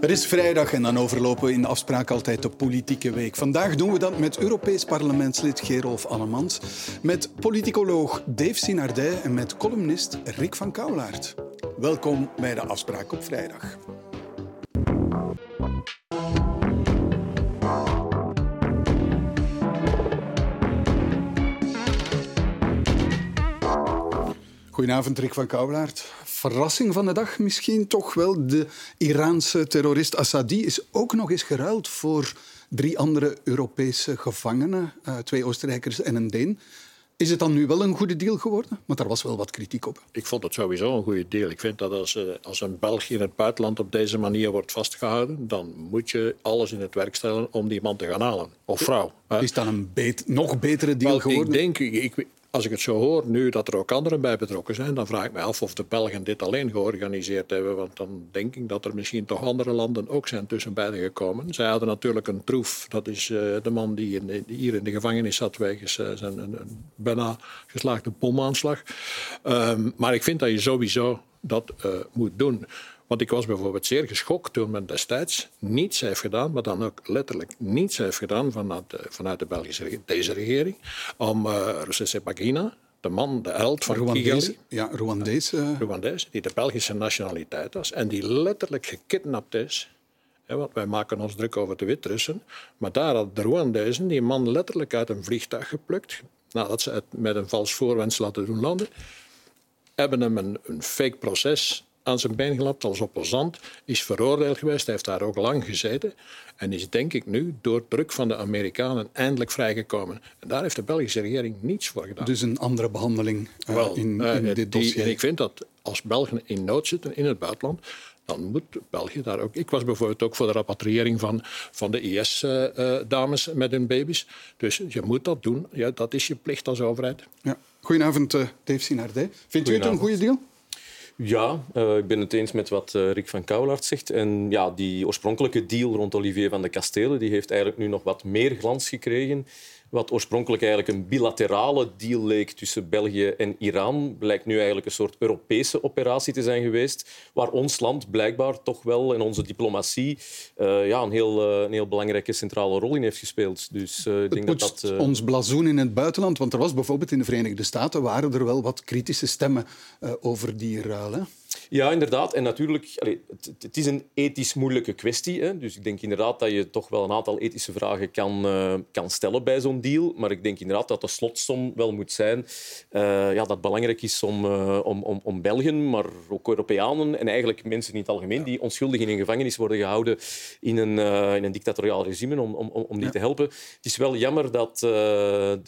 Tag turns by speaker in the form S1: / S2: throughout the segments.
S1: Het is vrijdag en dan overlopen we in de afspraak altijd de politieke week. Vandaag doen we dat met Europees parlementslid Gerolf Annemans, met politicoloog Dave Sinardij en met columnist Rick van Kouwlaert. Welkom bij de afspraak op vrijdag. Goedenavond, Rick van Kouwlaert. Verrassing van de dag misschien toch wel. De Iraanse terrorist Assadi is ook nog eens geruild voor drie andere Europese gevangenen. Uh, twee Oostenrijkers en een Deen. Is het dan nu wel een goede deal geworden? Want daar was wel wat kritiek op.
S2: Ik vond het sowieso een goede deal. Ik vind dat als, eh, als een Belg in het buitenland op deze manier wordt vastgehouden, dan moet je alles in het werk stellen om die man te gaan halen. Of vrouw.
S1: Is dat een nog betere deal
S2: wel,
S1: geworden?
S2: Ik denk, ik, als ik het zo hoor nu dat er ook anderen bij betrokken zijn, dan vraag ik me af of de Belgen dit alleen georganiseerd hebben. Want dan denk ik dat er misschien toch andere landen ook zijn tussen beiden gekomen. Zij hadden natuurlijk een troef. Dat is uh, de man die, in, hier in de gevangenis zat wegens uh, zijn een, een, bijna geslaagde bomaanslag. Um, maar ik vind dat je sowieso dat uh, moet doen. Want ik was bijvoorbeeld zeer geschokt toen men destijds niets heeft gedaan, maar dan ook letterlijk niets heeft gedaan vanuit de, vanuit de Belgische deze regering, om uh, Rusesabagina, de man, de held van
S1: Rwandees, Ja, Rwandees. Uh...
S2: Rwandees, die de Belgische nationaliteit was en die letterlijk gekidnapt is. want wij maken ons druk over de Wit-Russen. Maar daar had de Rwandezen die man letterlijk uit een vliegtuig geplukt. Nadat ze het met een vals voorwens laten doen landen. Hebben hem een, een fake proces aan zijn been gelapt als opposant, is veroordeeld geweest, hij heeft daar ook lang gezeten en is denk ik nu door druk van de Amerikanen eindelijk vrijgekomen. En daar heeft de Belgische regering niets voor gedaan.
S1: Dus een andere behandeling uh, Wel, in, in uh, dit dossier.
S2: en ik vind dat als Belgen in nood zitten in het buitenland, dan moet België daar ook. Ik was bijvoorbeeld ook voor de rapatriëring van, van de IS-dames uh, met hun baby's. Dus je moet dat doen. Ja, dat is je plicht als overheid.
S1: Ja. Goedenavond, Dave Sinardé. Vindt u het een goede deal?
S3: Ja, uh, ik ben het eens met wat uh, Rick van Kouwelaert zegt. En ja, die oorspronkelijke deal rond Olivier van de Kastelen die heeft eigenlijk nu nog wat meer glans gekregen. Wat oorspronkelijk eigenlijk een bilaterale deal leek tussen België en Iran, blijkt nu eigenlijk een soort Europese operatie te zijn geweest, waar ons land blijkbaar toch wel en onze diplomatie uh, ja, een, heel, uh, een heel belangrijke centrale rol in heeft gespeeld. Dus uh, ik denk
S1: dat
S3: dat...
S1: Ons blazoen in het buitenland, want er was bijvoorbeeld in de Verenigde Staten waren er wel wat kritische stemmen over die ruil. Hè?
S3: Ja, inderdaad. En natuurlijk, allee, het, het, is een ethisch moeilijke kwestie. Hè? Dus ik denk inderdaad dat je toch wel een aantal ethische vragen kan, uh, kan stellen bij zo'n deal. Maar ik denk inderdaad dat de slotsom wel moet zijn uh, ja, dat het belangrijk is om, uh, om, om, om Belgen, maar ook Europeanen en eigenlijk mensen in het algemeen die onschuldig in een gevangenis worden gehouden in een, in een dictatoriaal regime, om, om, om die ja. te helpen. Het is wel jammer dat de,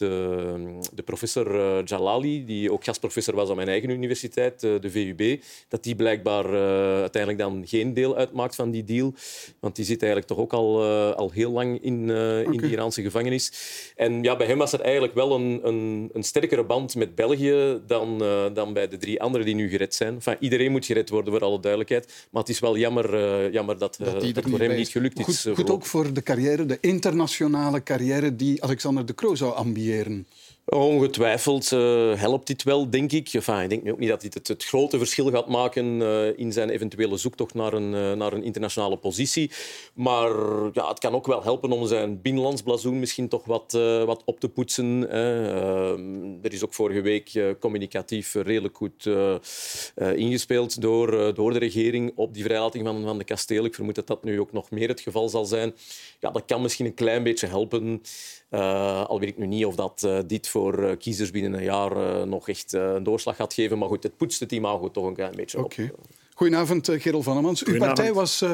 S3: de professor Jalali, die ook gastprofessor was aan mijn eigen universiteit, de VUB, dat die blijkbaar uh, uiteindelijk dan geen deel uitmaakt van die deal. Want die zit eigenlijk toch ook al, uh, al heel lang in, okay. in de Iraanse gevangenis. En ja, bij hem was er eigenlijk wel een, een, een sterkere band met België dan, dan bij de drie anderen die nu gered zijn. Enfin, iedereen moet gered worden, voor alle duidelijkheid. Maar het is wel jammer, jammer dat, dat, dat voor hem niet gelukt
S1: goed,
S3: is.
S1: Goed ook voor de carrière, de internationale carrière die Alexander de Croo zou ambiëren.
S3: Ongetwijfeld uh, helpt dit wel, denk ik. Enfin, ik denk ook niet dat dit het, grote verschil gaat maken uh, in zijn eventuele zoektocht naar een, uh, naar een internationale positie. Maar ja, het kan ook wel helpen om zijn binnenlands blazoen misschien toch wat, wat op te poetsen. er is ook vorige week communicatief redelijk goed ingespeeld door, door de regering op die vrijlating van, van de kasteel. Ik vermoed dat dat nu ook nog meer het geval zal zijn. Ja, dat kan misschien een klein beetje helpen. Uh, al weet ik nu niet of dat uh, dit voor uh, kiezers binnen een jaar nog echt een doorslag gaat geven. Maar goed, het poetst het imago toch een klein beetje
S1: okay. op. Goedenavond, Gerel van Amans. Uw partij was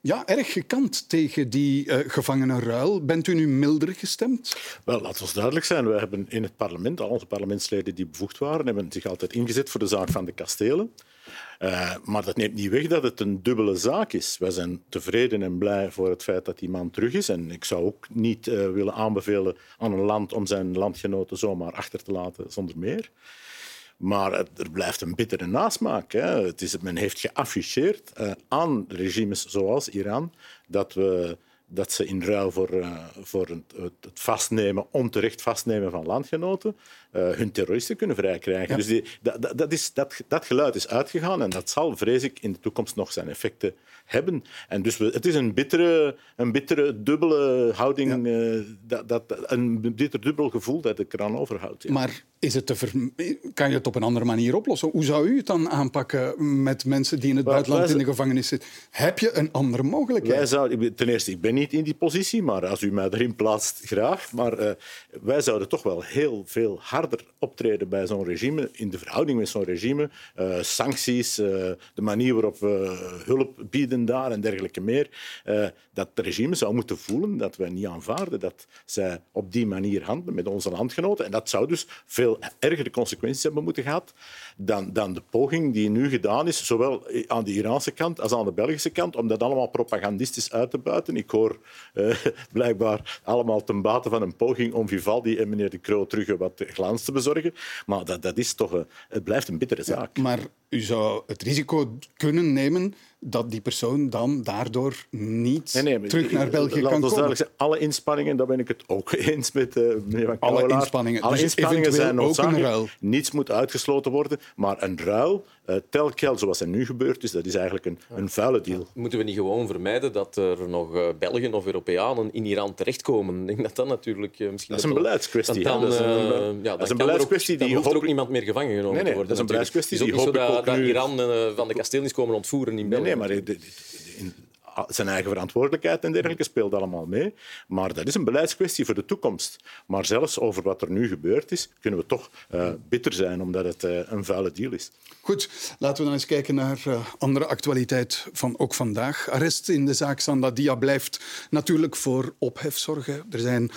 S1: ja, erg gekant tegen die gevangenenruil. Bent u nu milder gestemd?
S4: Wel, laten we duidelijk zijn. We hebben in het parlement, al onze parlementsleden die bevoegd waren, hebben zich altijd ingezet voor de zaak van de kastelen. Uh, maar dat neemt niet weg dat het een dubbele zaak is. Wij zijn tevreden en blij voor het feit dat die man terug is. En ik zou ook niet uh, willen aanbevelen aan een land om zijn landgenoten zomaar achter te laten zonder meer. Maar er blijft een bittere nasmaak. Hè. Het is, men heeft geafficheerd uh, aan regimes zoals Iran dat we dat ze in ruil voor, voor het, het, vastnemen, onterecht vastnemen van landgenoten, uh, hun terroristen kunnen vrijkrijgen. Dus die, dat, dat, is, dat, dat geluid is uitgegaan en dat zal, vrees ik, in de toekomst nog zijn effecten hebben. En dus we, het is een bittere, een bittere dubbele houding, ja. dat, dat, een bitter dubbel gevoel dat ik eraan overhoud.
S1: Maar is het te kan je het op een andere manier oplossen? Hoe zou u het dan aanpakken met mensen die in het buitenland in de gevangenis zitten? Heb je een andere mogelijkheid?
S4: Wij zouden, ten eerste, ik ben niet in die positie, maar als u mij erin plaatst, graag. Maar uh, wij zouden toch wel heel veel harder optreden bij zo'n regime, in de verhouding met zo'n regime. Uh, sancties, uh, de manier waarop we hulp bieden daar en dergelijke meer. dat het regime zou moeten voelen dat wij niet aanvaarden dat zij op die manier handelen met onze landgenoten. En dat zou dus veel ergere consequenties hebben moeten gehad dan, dan de poging die nu gedaan is, zowel aan de Iraanse kant als aan de Belgische kant, om dat allemaal propagandistisch uit te buiten. Ik hoor uh, blijkbaar allemaal ten bate van een poging om Vivaldi en meneer De Croo terug wat glans te bezorgen. Maar dat, dat is toch een, het blijft een bittere zaak.
S1: Ja, maar u zou het risico kunnen nemen dat die persoon dan daardoor niet terug naar België kan komen.
S4: Zijn, alle inspanningen, daar ben ik het ook eens met uh, meneer Van
S1: Alle inspanningen.
S4: Alle dus inspanningen zijn noodzakelijk. Niets moet uitgesloten worden, maar een ruil uh, zoals er nu gebeurd is, dat is eigenlijk een, een vuile deal.
S3: Moeten we niet gewoon vermijden dat er nog uh, Belgen of Europeanen in Iran terechtkomen? Ik denk dat dat natuurlijk uh, misschien...
S4: Dat is een beleidskwestie.
S3: Dan,
S4: dat
S3: is een, ja, dat is een beleidskwestie die... Dan hoeft er ook niemand meer gevangen genomen
S4: nee, nee,
S3: te worden.
S4: Dat is een beleidskwestie
S3: hopelijk ook dat, Iran van de kasteel is komen ontvoeren in België.
S4: Nee, nee maar zijn eigen verantwoordelijkheid en dergelijke speelt allemaal mee. Maar dat is een beleidskwestie voor de toekomst. Maar zelfs over wat er nu gebeurd is, kunnen we toch uh, bitter zijn, omdat het uh, een vuile deal is.
S1: Goed, laten we dan eens kijken naar uh, andere actualiteit van ook vandaag. Arrest in de zaak Sandadia blijft natuurlijk voor ophef zorgen. Er zijn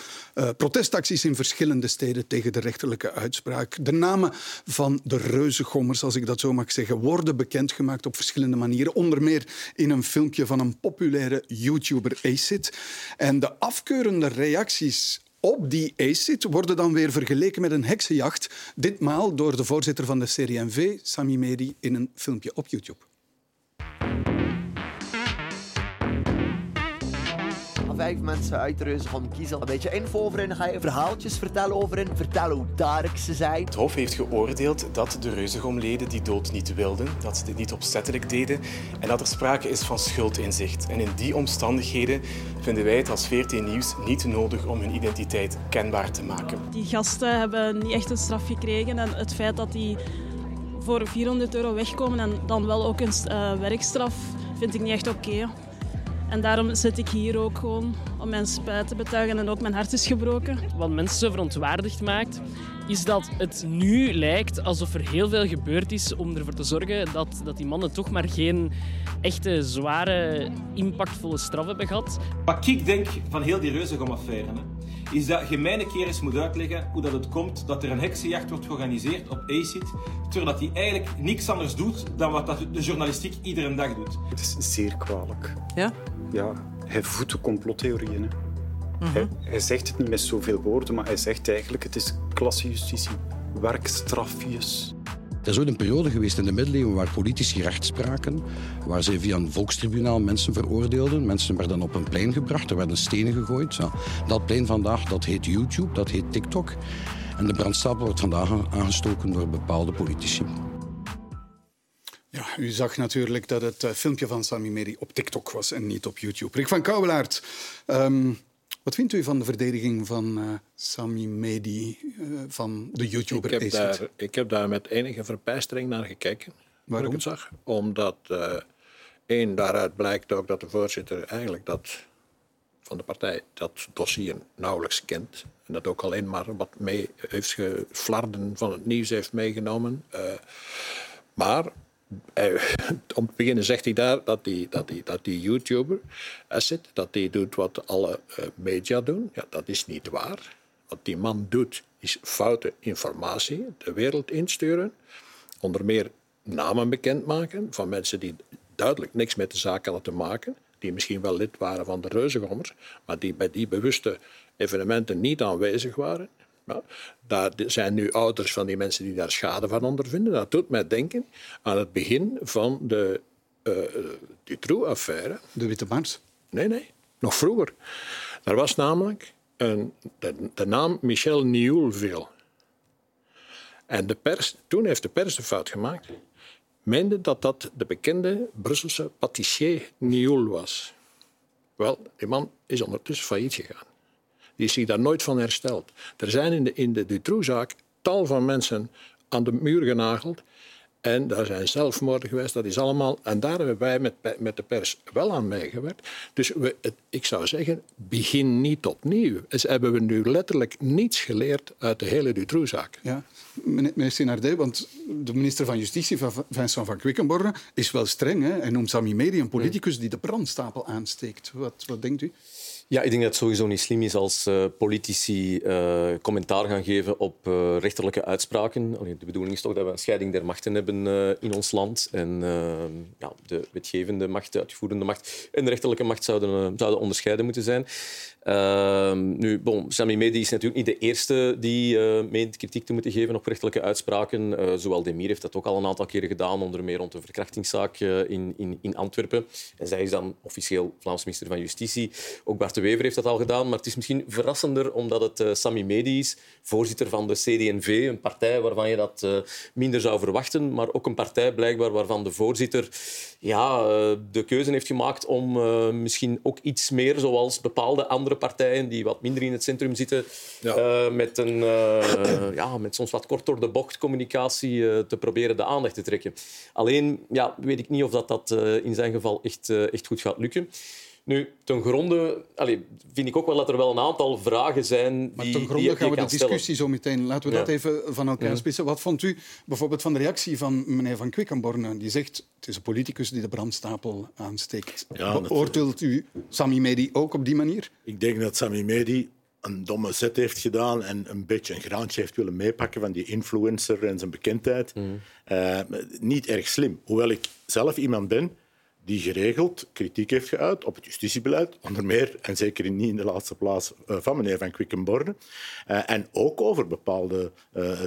S1: protestacties in verschillende steden tegen de rechterlijke uitspraak. De namen van de reuzengommers, als ik dat zo mag zeggen, worden bekendgemaakt op verschillende manieren. Onder meer in een filmpje van een populaire YouTuber Acid. En de afkeurende reacties op die ACID worden dan weer vergeleken met een heksenjacht. Ditmaal door de voorzitter van de CDMV, Sami Medi, in een filmpje op YouTube.
S5: Vijf mensen uit de reuze gaan kiezen. Een beetje info over hen, ga je verhaaltjes vertellen over hen, vertellen hoe dark ze zijn.
S6: Het Hof heeft geoordeeld dat de reuzegomleden die dood niet wilden, dat ze dit niet opzettelijk deden en dat er sprake is van schuldinzicht. En in die omstandigheden vinden wij het als VRT Nieuws niet nodig om hun identiteit kenbaar te maken.
S7: Die gasten hebben niet echt een straf gekregen en het feit dat die voor 400 euro wegkomen en dan wel ook een uh, werkstraf vind ik niet echt oké. En daarom zit ik hier ook gewoon om mijn spijt te betuigen en ook mijn hart is gebroken.
S8: Wat mensen zo verontwaardigd maakt, is dat het nu lijkt alsof er heel veel gebeurd is om ervoor te zorgen dat, dat die mannen toch maar geen echte zware, impactvolle straf hebben gehad.
S9: Wat ik denk van heel die reuzegom-affaire, is dat je mij een keer eens moet uitleggen hoe dat het komt dat er een heksenjacht wordt georganiseerd op ACID, terwijl hij eigenlijk niks anders doet dan wat dat de journalistiek iedere dag doet.
S10: Het is zeer kwalijk.
S7: Ja?
S10: Ja, hij voedt de complottheorieën. Mm hij, hij, zegt het niet met zoveel woorden, maar hij zegt eigenlijk het is klassejustitie, werkstrafjes.
S11: Er is ooit een periode geweest in de middeleeuwen waar politici recht spraken, waar ze via een volkstribunaal mensen veroordeelden. Mensen werden op een plein gebracht, er werden stenen gegooid. Dat plein vandaag, dat heet YouTube, dat heet TikTok. En de brandstapel wordt vandaag aangestoken door bepaalde politici.
S1: Ja, u zag natuurlijk dat het eh, filmpje van Sami Meri op TikTok was en niet op YouTube. Rick van Kouwelaert, um, wat vindt u van de verdediging van uh, Sami Medi, uh, van de YouTuber
S2: ik heb, daar, ik heb daar met enige verbijstering naar gekeken.
S1: Waarom?
S2: Ik het zag. Omdat, uh, één, daaruit blijkt ook dat de voorzitter eigenlijk dat van de partij dat dossier nauwelijks kent. En dat ook alleen maar wat mee heeft geflarden van het nieuws heeft meegenomen. maar om te beginnen zegt hij daar dat die, dat die, dat die YouTuber, Asset, dat die doet wat alle uh, media doen. Ja, dat is niet waar. Wat die man doet, is foute informatie de wereld insturen. Onder meer namen bekendmaken van mensen die duidelijk niks met de zaak hadden te maken. Die misschien wel lid waren van de reuzengommers, maar die bij die bewuste evenementen niet aanwezig waren. Ja, daar zijn nu ouders van die mensen die daar schade van ondervinden. Dat doet mij denken aan het begin van de uh, Dutroux-affaire.
S1: De Witte Mars?
S2: Nee, nee. Nog vroeger. Er was namelijk een, de, de naam Michel Nioulville. En de pers, toen heeft de pers de fout gemaakt. Meende dat dat de bekende Brusselse patissier Nioul was. Wel, die man is ondertussen failliet gegaan. Die zich daar nooit van hersteld. Er zijn in de, in de Dutroux-zaak tal van mensen aan de muur genageld. En daar zijn zelfmoorden geweest, dat is allemaal. En daar hebben wij met, met de pers wel aan meegewerkt. Dus we, het, ik zou zeggen, begin niet opnieuw. Dus hebben we nu letterlijk niets geleerd uit de hele Dutroux-zaak.
S1: Ja, meneer Sinardé, want de minister van Justitie, Vincent van Quickenborne, is wel streng. Hè? Hij noemt Sami Medi een politicus die de brandstapel aansteekt. Wat, wat denkt u?
S3: Ja, ik denk dat het sowieso niet slim is als uh, politici uh, commentaar gaan geven op uh, rechterlijke uitspraken. De bedoeling is toch dat we een scheiding der machten hebben in ons land. En ja, de wetgevende macht, de uitvoerende macht en de rechterlijke macht zouden, zouden onderscheiden moeten zijn. Ehm, nu, bon, Sami Medi is natuurlijk niet de eerste die meent kritiek te moeten geven op rechterlijke uitspraken. zowel Demir heeft dat ook al een aantal keren gedaan, onder meer rond de verkrachtingszaak in, in, in Antwerpen. En zij is dan officieel Vlaams minister van Justitie. Ook Bart de Wever heeft dat al gedaan, maar het is misschien verrassender omdat het uh, Sami Medi is, voorzitter van de CD&V, een partij waarvan je dat uh, minder zou verwachten, maar ook een partij blijkbaar waarvan de voorzitter ja, uh, de keuze heeft gemaakt om misschien ook iets meer, zoals bepaalde andere partijen die wat minder in het centrum zitten, ja. met, een, ja, met soms wat kort door de bocht communicatie te proberen de aandacht te trekken. Alleen ja, weet ik niet of dat, dat in zijn geval echt, echt goed gaat lukken. Nu, ten gronde allez, vind ik ook wel dat er wel een aantal vragen zijn die,
S1: maar ten gronde
S3: die,
S1: gaan we de discussie
S3: stellen.
S1: zo meteen. Laten we
S3: Ja.
S1: dat even van elkaar
S3: Ja.
S1: spitsen. Wat vond u bijvoorbeeld van de reactie van meneer Van Quickenborne? Die zegt, het is een politicus die de brandstapel aansteekt.
S4: Ja,
S1: Beoordeelt u Sami Medi ook op die manier?
S4: Ik denk dat Sami Medi een domme zet heeft gedaan en een beetje een graantje heeft willen meepakken van die influencer en zijn bekendheid. Eh, niet erg slim. Hoewel ik zelf iemand ben die geregeld kritiek heeft geuit op het justitiebeleid, onder meer, en zeker niet in de laatste plaats, eh, van meneer Van Quickenborne. Eh, en ook over bepaalde eh,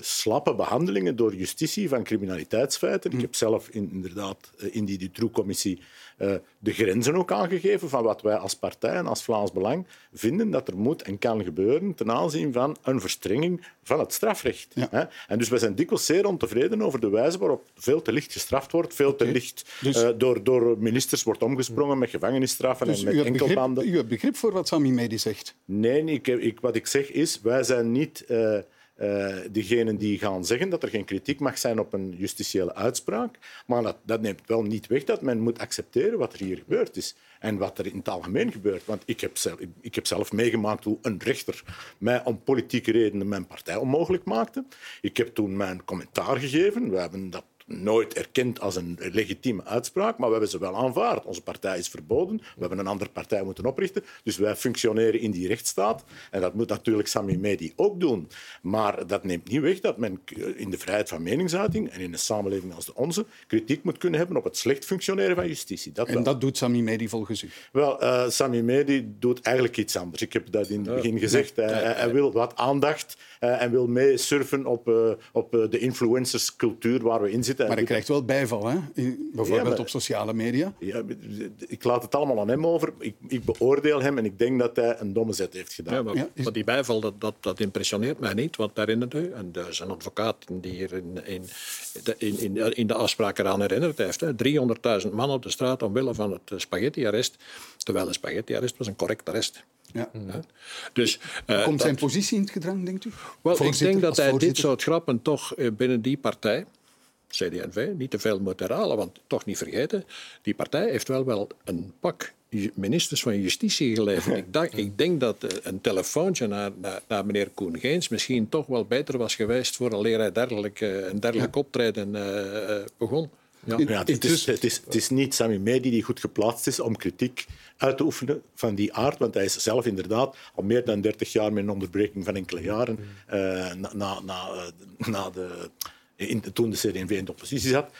S4: slappe behandelingen door justitie van criminaliteitsfeiten. Ik heb zelf in, inderdaad in die Dutroux-commissie de grenzen ook aangegeven van wat wij als partij en als Vlaams Belang vinden dat er moet en kan gebeuren ten aanzien van een verstrenging van het strafrecht. Hè? En dus wij zijn dikwijls zeer ontevreden over de wijze waarop veel te licht gestraft wordt, veel te licht
S1: Dus-
S4: door, door ministers wordt omgesprongen met gevangenisstraffen
S1: Dus
S4: en
S1: u
S4: met
S1: begrip,
S4: enkelbanden.
S1: u hebt begrip voor wat Sami Medi zegt?
S4: Nee, ik, ik, wat ik zeg is, wij zijn niet eh eh, degenen die gaan zeggen dat er geen kritiek mag zijn op een justitiële uitspraak. Maar dat, dat neemt wel niet weg dat men moet accepteren wat er hier gebeurd is. En wat er in het algemeen gebeurt. Want ik heb zelf, ik heb zelf meegemaakt hoe een rechter mij om politieke redenen mijn partij onmogelijk maakte. Ik heb toen mijn commentaar gegeven. We hebben dat nooit erkend als een legitieme uitspraak, maar we hebben ze wel aanvaard. Onze partij is verboden, we hebben een andere partij moeten oprichten, dus wij functioneren in die rechtsstaat. En dat moet natuurlijk Sami Medi ook doen. Maar dat neemt niet weg dat men in de vrijheid van meningsuiting en in een samenleving als de onze kritiek moet kunnen hebben op het slecht functioneren van justitie. Dat
S1: En
S4: wel.
S1: dat doet Sami Medi volgens u?
S4: Wel, eh, Sami Medi doet eigenlijk iets anders. Ik heb dat in het begin gezegd. Hij, hij- hij wil wat aandacht eh, en wil meesurfen op, eh, op eh, de influencerscultuur waar we in zitten.
S1: Maar hij krijgt wel bijval, hè? In- bijvoorbeeld
S4: Ja, maar-
S1: op sociale media.
S4: ja, ik laat het allemaal aan hem over. Ik, ik beoordeel hem en ik denk dat hij een domme zet heeft gedaan.
S2: Ja, maar, maar die bijval, dat, dat, dat impressioneert mij niet. Want herinnert u, en er is een advocaat die hier in, in, de- in, in, in de afspraak eraan herinnerd heeft. hè, 300.000 man op de straat omwille van het eh, spaghetti-arrest. Terwijl een spaghetti-arrest was een correct arrest.
S1: Ja.
S2: Ja. Dus, eh,
S1: Komt zijn
S2: dat-
S1: positie in het gedrang, denkt u?
S2: wel, ik denk dat hij dit soort grappen toch eh, binnen die partij, CD&V, niet te veel moet herhalen. Want toch niet vergeten, die partij heeft wel wel een pak ministers van Justitie geleverd. ik, dacht, ik denk dat eh, een telefoontje naar, naar, naar meneer Koen Geens misschien toch wel beter was geweest voor een hij dergelijk, eh, een dergelijk optreden eh, begon. Ja.
S4: Ja, het, is, het, is, het is niet Sami Medi die goed geplaatst is om kritiek uit te oefenen van die aard, want hij is zelf inderdaad al meer dan 30 jaar met een onderbreking van enkele jaren eh, na, na, na, na de, in, toen de CD&V in de oppositie zat,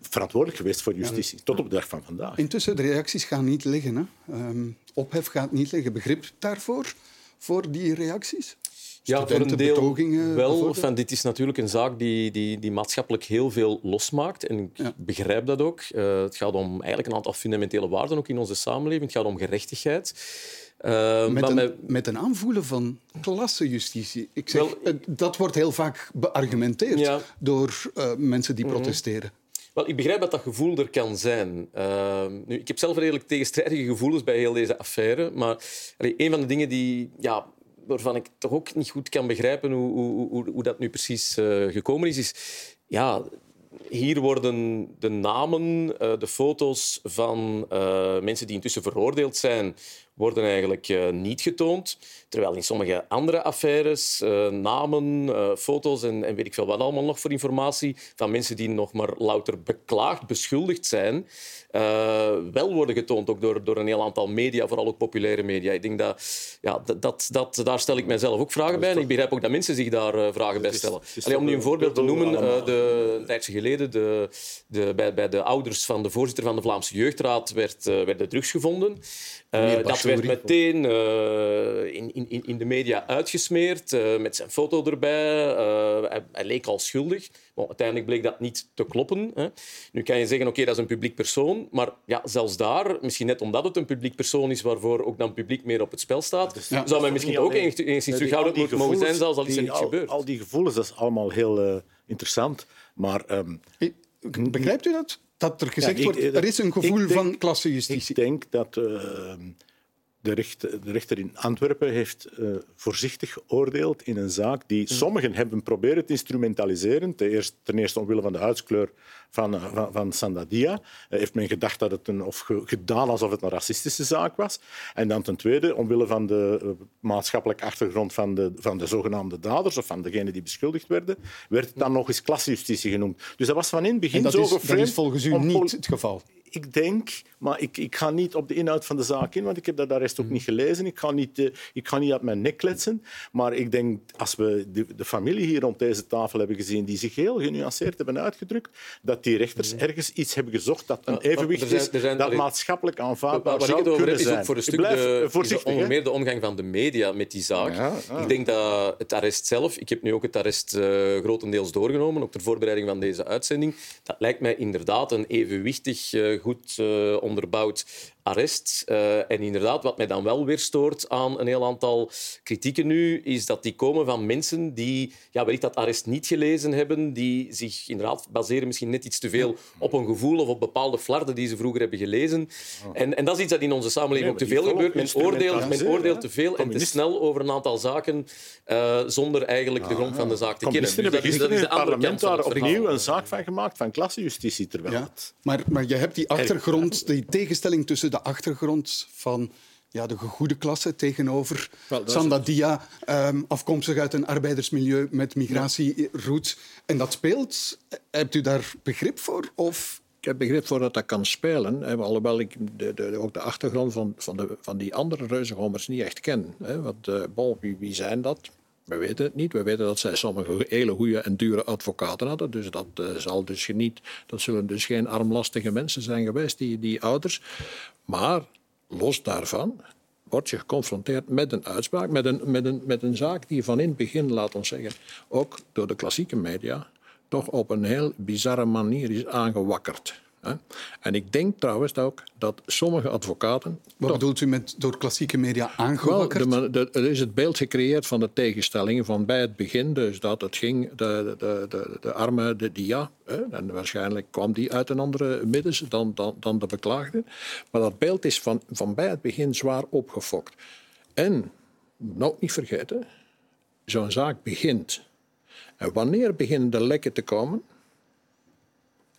S4: verantwoordelijk geweest voor justitie, tot op de dag van vandaag.
S1: Intussen, de reacties gaan niet liggen. Hè? Ehm, ophef gaat niet liggen. Begrip daarvoor, voor die reacties?
S3: Ja, voor een deel wel. Enfin, dit is natuurlijk een zaak die, die, die maatschappelijk heel veel losmaakt. En ik
S1: Ja.
S3: begrijp dat ook. Eh, het gaat om eigenlijk een aantal fundamentele waarden ook in onze samenleving. Het gaat om gerechtigheid. Eh,
S1: Met
S3: maar
S1: een,
S3: met-
S1: met een aanvoelen van klassenjustitie. Ik zeg,
S3: Wel,
S1: eh, dat wordt heel vaak beargumenteerd
S3: Ja. Mhm.
S1: door eh, mensen die protesteren.
S3: Wel, ik begrijp dat dat gevoel er kan zijn. Uh, nu, ik heb zelf redelijk tegenstrijdige gevoelens bij heel deze affaire. Maar allee, een van de dingen die, ja, waarvan ik toch ook niet goed kan begrijpen hoe, hoe, hoe, hoe dat nu precies gekomen is, is ja, hier worden de namen, de foto's van mensen die intussen veroordeeld zijn, worden eigenlijk eh, niet getoond. Terwijl in sommige andere affaires eh, namen, eh, foto's en, en weet ik veel wat allemaal nog voor informatie van mensen die nog maar louter beklaagd, beschuldigd zijn, eh, wel worden getoond, ook door, door een heel aantal media, vooral ook populaire media. Ik denk dat, ja, dat, dat, dat, daar stel ik mijzelf ook vragen bij. En ik begrijp ook dat mensen zich daar vragen bij stellen.
S4: het is
S3: Allee, om nu een voorbeeld te noemen, de, een tijdje geleden de, de, bij, bij de ouders van de voorzitter van de Vlaamse Jeugdraad werd, werden drugs gevonden. Dat werd meteen eh, in, in, in de media uitgesmeerd, eh, met zijn foto erbij. Eh, hij, hij leek al schuldig. Bon, uiteindelijk bleek dat niet te kloppen. Hè. Nu kan je zeggen, oké, dat is een publiek persoon. Maar ja, zelfs daar, misschien net omdat het een publiek persoon is waarvoor ook dan publiek meer op het spel staat,
S1: Ja.
S3: zou men misschien ook
S4: alleen-
S3: enigszins
S4: Nee, die-
S3: terughoudend moeten mogen zijn,
S4: gevoelens,
S3: zelfs al is er
S4: al,
S3: gebeurd.
S4: Al die gevoelens, dat is allemaal heel eh, interessant. Maar ehm,
S1: Begrijpt u dat? Dat er gezegd
S4: ik-
S1: wordt, er is een gevoel
S4: denk-
S1: van klassenjustitie.
S4: ik denk dat eh, de, rechter, de rechter in Antwerpen heeft eh, voorzichtig geoordeeld in een zaak die
S1: Mm.
S4: sommigen hebben proberen te instrumentaliseren. Ten eerste, ten eerste omwille van de huidskleur van, eh, van, van Sandadia. Eh, heeft men gedacht dat het een, of ge- gedaan alsof het een racistische zaak was. En dan ten tweede, omwille van de maatschappelijke achtergrond van de, van de zogenaamde daders of van degenen die beschuldigd werden, werd het dan nog eens klassenjustitie genoemd. Dus dat was van in het begin
S1: en dat
S4: zo
S1: is, dat is volgens u niet het geval.
S4: Ik denk, maar ik, ik ga niet op de inhoud van de zaak in, want ik heb dat daar rest ook niet gelezen. Ik ga niet, eh, ik ga niet uit mijn nek kletsen. Maar ik denk, als we de, de familie hier rond deze tafel hebben gezien, die zich heel genuanceerd hebben uitgedrukt, dat die rechters ergens iets hebben gezocht dat een evenwicht
S3: er zijn-
S4: is
S3: er zijn-
S4: dat
S3: allee,
S4: maatschappelijk aanvaardbaar
S3: Waar ik
S4: zou
S3: het over
S4: kunnen
S3: heb, is ook voor een
S4: Ik
S3: stuk de,
S4: eh,
S3: is onder meer de omgang van de media met die zaak.
S4: Ja.
S3: Ik denk dat het arrest zelf... Ik heb nu ook het arrest eh, grotendeels doorgenomen, ook ter voorbereiding van deze uitzending. Dat lijkt mij inderdaad een evenwichtig, eh, goed eh, onderbouwd arrest. Eh, en inderdaad, wat mij dan wel weer stoort aan een heel aantal kritieken nu, is dat die komen van mensen die ja, wellicht dat arrest niet gelezen hebben, die zich inderdaad baseren misschien net iets te veel op een gevoel of op bepaalde flarden die ze vroeger hebben gelezen. En, en dat is iets dat in onze samenleving
S4: Nee,
S3: ook te veel gebeurt. Men oordeelt, men oordeelt te veel en te snel over een aantal zaken eh, zonder eigenlijk de grond van de zaak te kennen. Dus
S4: hebben
S3: dat is, dat de andere kant van
S4: daar opnieuw een zaak van gemaakt van klassenjustitie. Terwijl
S1: Ja.
S4: het-
S1: Maar, maar je hebt die achtergrond, die tegenstelling tussen de achtergrond van ja, de gegoede klasse tegenover Sandadia, ehm, afkomstig uit een arbeidersmilieu met migratieroots. En dat speelt. Hebt u daar begrip voor? Of
S2: Ik heb begrip voor dat dat kan spelen. Hè, alhoewel ik de, de, ook de achtergrond van, van, de, van die andere reuzengommers niet echt ken. Hè, want, bon, wie, wie zijn dat? We weten het niet. We weten dat zij sommige hele goede en dure advocaten hadden. Dus dat, eh, zal dus niet, dat zullen dus geen armlastige mensen zijn geweest, die, die ouders. Maar los daarvan word je geconfronteerd met een uitspraak, met een, met, een, met een zaak die van in het begin, laat ons zeggen, ook door de klassieke media, toch op een heel bizarre manier is aangewakkerd. En ik denk trouwens ook dat sommige advocaten
S1: wat bedoelt u met door klassieke media
S2: wel,
S1: aangewakkerd?
S2: de, de- er is het beeld gecreëerd van de tegenstellingen van bij het begin. Dus dat het ging, de, de, de, de arme, de dia. Hè, en waarschijnlijk kwam die uit een andere middens dan, dan, dan de beklaagde. Maar dat beeld is van, van bij het begin zwaar opgefokt. En, nou niet vergeten, zo'n zaak begint. En wanneer beginnen de lekken te komen?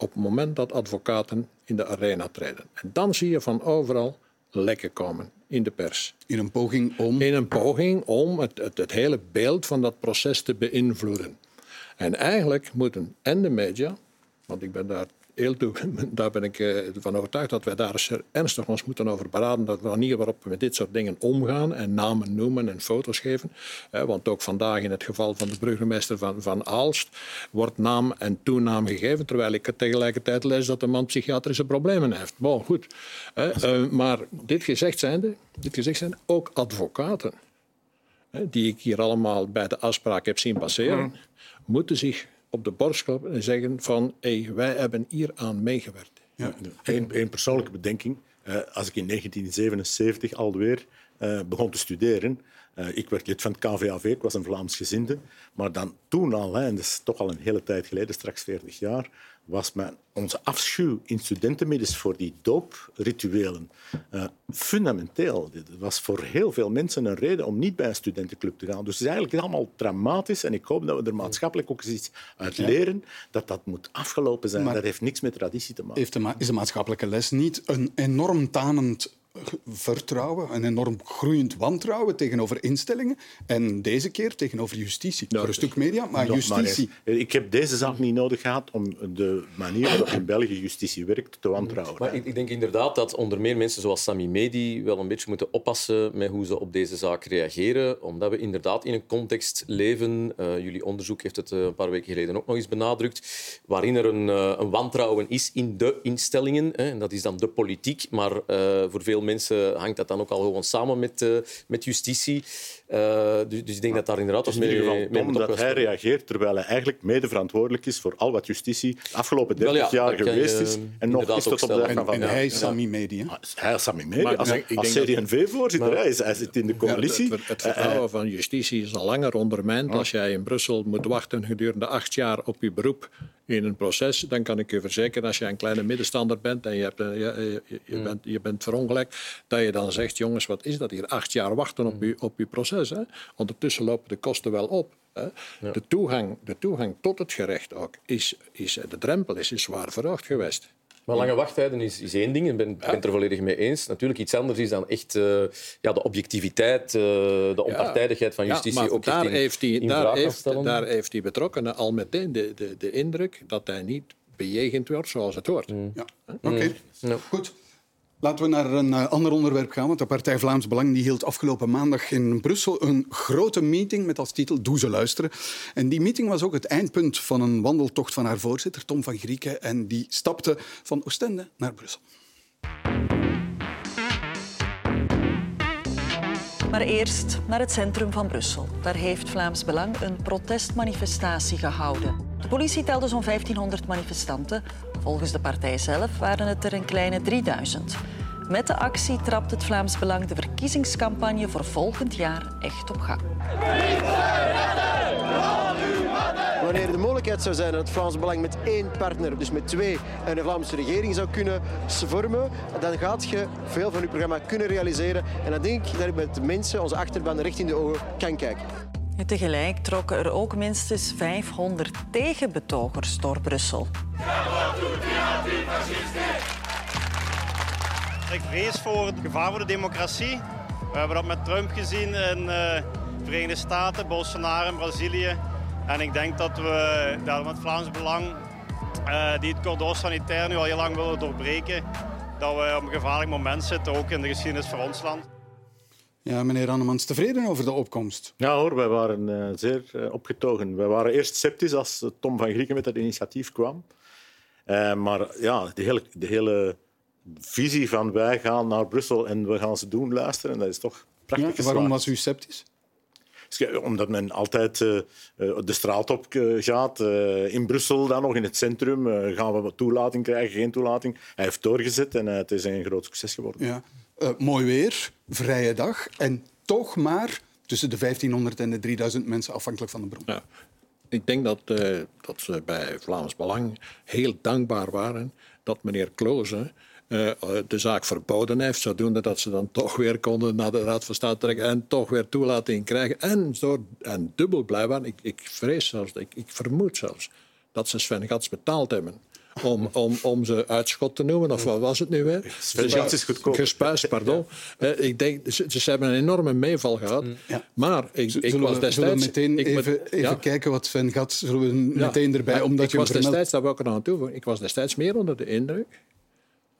S2: Op het moment dat advocaten in de arena treden. En dan zie je van overal lekken komen in de pers.
S1: In een poging om.
S2: In een poging om het, het, het hele beeld van dat proces te beïnvloeden. En eigenlijk moeten en de media, want ik ben daar daar ben ik eh, van overtuigd dat wij daar eens ernstig ons moeten over beraden, de manier waarop we met dit soort dingen omgaan en namen noemen en foto's geven. Want ook vandaag in het geval van de burgemeester van, van Aalst wordt naam en toenaam gegeven, terwijl ik tegelijkertijd lees dat de man psychiatrische problemen heeft. Bon, goed. Eh, maar dit gezegd zijnde, dit gezegd zijnde, ook advocaten die ik hier allemaal bij de afspraak heb zien passeren, moeten zich op de borst kloppen en zeggen van hey, wij hebben hier aan meegewerkt.
S4: Ja, Eén één persoonlijke bedenking. Eh, als ik in 1977 alweer eh, begon te studeren, eh, ik werd lid van het KVAV, ik was een Vlaams gezinde, maar dan toen al, hè, en dat is toch al een hele tijd geleden, straks 40 jaar, was mijn, onze afschuw in studentenmiddels voor die dooprituelen uh, fundamenteel. Dit was voor heel veel mensen een reden om niet bij een studentenclub te gaan. Dus het is eigenlijk allemaal dramatisch en ik hoop dat we er maatschappelijk ook eens iets uit leren dat dat moet afgelopen zijn.
S1: Maar-
S4: dat heeft niks met traditie te maken.
S1: Heeft de ma- is de maatschappelijke les niet een enorm tanend vertrouwen, een enorm groeiend wantrouwen tegenover instellingen en deze keer tegenover justitie? Voor een stuk media, maar justitie.
S4: eens. Ik heb deze zaak niet nodig gehad om de manier waarop in België justitie werkt te wantrouwen.
S3: Maar ik, ik denk inderdaad dat onder meer mensen zoals Sami Medi wel een beetje moeten oppassen met hoe ze op deze zaak reageren. Omdat we inderdaad in een context leven, eh, jullie onderzoek heeft het eh, een paar weken geleden ook nog eens benadrukt, waarin er een, eh, een wantrouwen is in de instellingen. Hè, en dat is dan de politiek. Maar eh, voor veel mensen hangt dat dan ook al gewoon samen met, eh, met justitie. Eh, dus, dus ik denk dat daar inderdaad
S4: in ieder
S3: mee, mee
S4: dom
S3: moet
S4: dat hij reageert terwijl hij eigenlijk mede verantwoordelijk is voor al wat justitie de afgelopen
S3: Wel
S4: 30
S3: ja,
S4: jaar
S3: dat
S4: geweest
S3: je
S4: is. En nog is tot op de dag van
S1: En
S4: vandaag.
S1: hij is Sami Medi. hè?
S4: Ah, Hij is Sami Medi.
S2: Maar
S4: Als,
S2: ik denk
S4: als
S2: dat-
S4: CD&V-voorzitter, hij, is- hij zit in de coalitie.
S2: Ja, het, het
S4: Eh, eh,
S2: vertrouwen van justitie is al langer ondermijnd. Als jij in Brussel moet wachten gedurende acht jaar op je beroep in een proces, dan kan ik je verzekeren, als je een kleine middenstander bent en je, hebt, eh, je, je, je bent, je bent verongelijkt, dat je dan zegt, jongens, wat is dat hier? Acht jaar wachten op je, op je proces. Hè? Ondertussen lopen de kosten wel op. Hè? De, toegang, de toegang tot het gerecht ook, is, is, de drempel is, is zwaar verhoogd geweest.
S3: Maar lange wachttijden is, is één ding, ik ben ik ben het er volledig mee eens. Natuurlijk, iets anders is dan echt eh, ja, de objectiviteit, eh, de onpartijdigheid van justitie
S2: Ja, maar
S3: ook
S2: daar,
S3: in,
S2: heeft
S3: in
S2: daar, heeft,
S3: stellen.
S2: daar heeft die betrokkenen al meteen de, de, de indruk dat hij niet bejegend wordt zoals het hoort.
S1: Ja. Oké, goed. Laten we naar een eh, ander onderwerp gaan. Want de Partij Vlaams Belang die hield afgelopen maandag in Brussel een grote meeting met als titel Doe ze luisteren. En die meeting was ook het eindpunt van een wandeltocht van haar voorzitter, Tom van Grieken. En die stapte van Oostende naar Brussel.
S12: Maar eerst naar het centrum van Brussel. Daar heeft Vlaams Belang een protestmanifestatie gehouden. De politie telde zo'n 1500 manifestanten. Volgens de partij zelf waren het er een kleine 3000. Met de actie trapt het Vlaams Belang de verkiezingscampagne voor volgend jaar echt op gang.
S13: Wanneer er de mogelijkheid zou zijn dat het Vlaams Belang met één partner, dus met twee, een Vlaamse regering zou kunnen vormen, dan gaat je veel van je programma kunnen realiseren. En dan denk ik dat ik met de mensen, onze achterban, recht in de ogen kan kijken.
S12: En tegelijk trokken er ook minstens 500 tegenbetogers door Brussel.
S14: Ik vrees voor het gevaar voor de democratie. We hebben dat met Trump gezien in eh, de Verenigde Staten, Bolsonaro in Brazilië. En ik denk dat we daar met Vlaams Belang, eh, die het cordon sanitair nu al heel lang willen doorbreken, dat we op een gevaarlijk moment zitten, ook in de geschiedenis van ons land.
S1: Ja, meneer Annemans, tevreden over de opkomst?
S4: Ja hoor, wij waren eh, zeer opgetogen. Wij waren eerst sceptisch als Tom van Grieken met dat initiatief kwam. Eh, maar ja, de hele, de hele visie van wij gaan naar Brussel en we gaan ze doen luisteren, dat is toch prachtig
S1: Ja, waarom
S4: geslaagd.
S1: was u sceptisch?
S4: Omdat men altijd eh, eh, de straat op eh, gaat. eh, in Brussel dan nog, in het centrum. eh, gaan we wat toelating krijgen, geen toelating. Hij heeft doorgezet en het is een groot succes geworden.
S1: Ja. Eh, mooi weer, vrije dag en toch maar tussen de 1500 en de 3000 mensen afhankelijk van de bron.
S2: Ja. Ik denk dat, eh, dat ze bij Vlaams Belang heel dankbaar waren dat meneer Kloze eh, de zaak verboden heeft, zodoende dat ze dan toch weer konden naar de Raad van State trekken en toch weer toelating krijgen. En, zo, en dubbel blij waren. Ik, ik vrees zelfs, ik, ik vermoed zelfs, dat ze Sven Gats betaald hebben. Om, om, om ze uitschot te noemen, of wat was het nu weer?
S4: Sven Gats is goedkoop.
S2: Gespuist, pardon. Eh, ik denk, ze, ze hebben een enorme meeval gehad. Maar ik, ik was
S1: we, zullen we
S2: destijds...
S1: meteen
S2: ik
S1: even, kijken wat Sven Gats... Zullen we
S2: Ja.
S1: meteen erbij, omdat
S2: ik
S1: je
S2: was destijds, dat wil ik er nog aan toevoegen, ik was destijds meer onder de indruk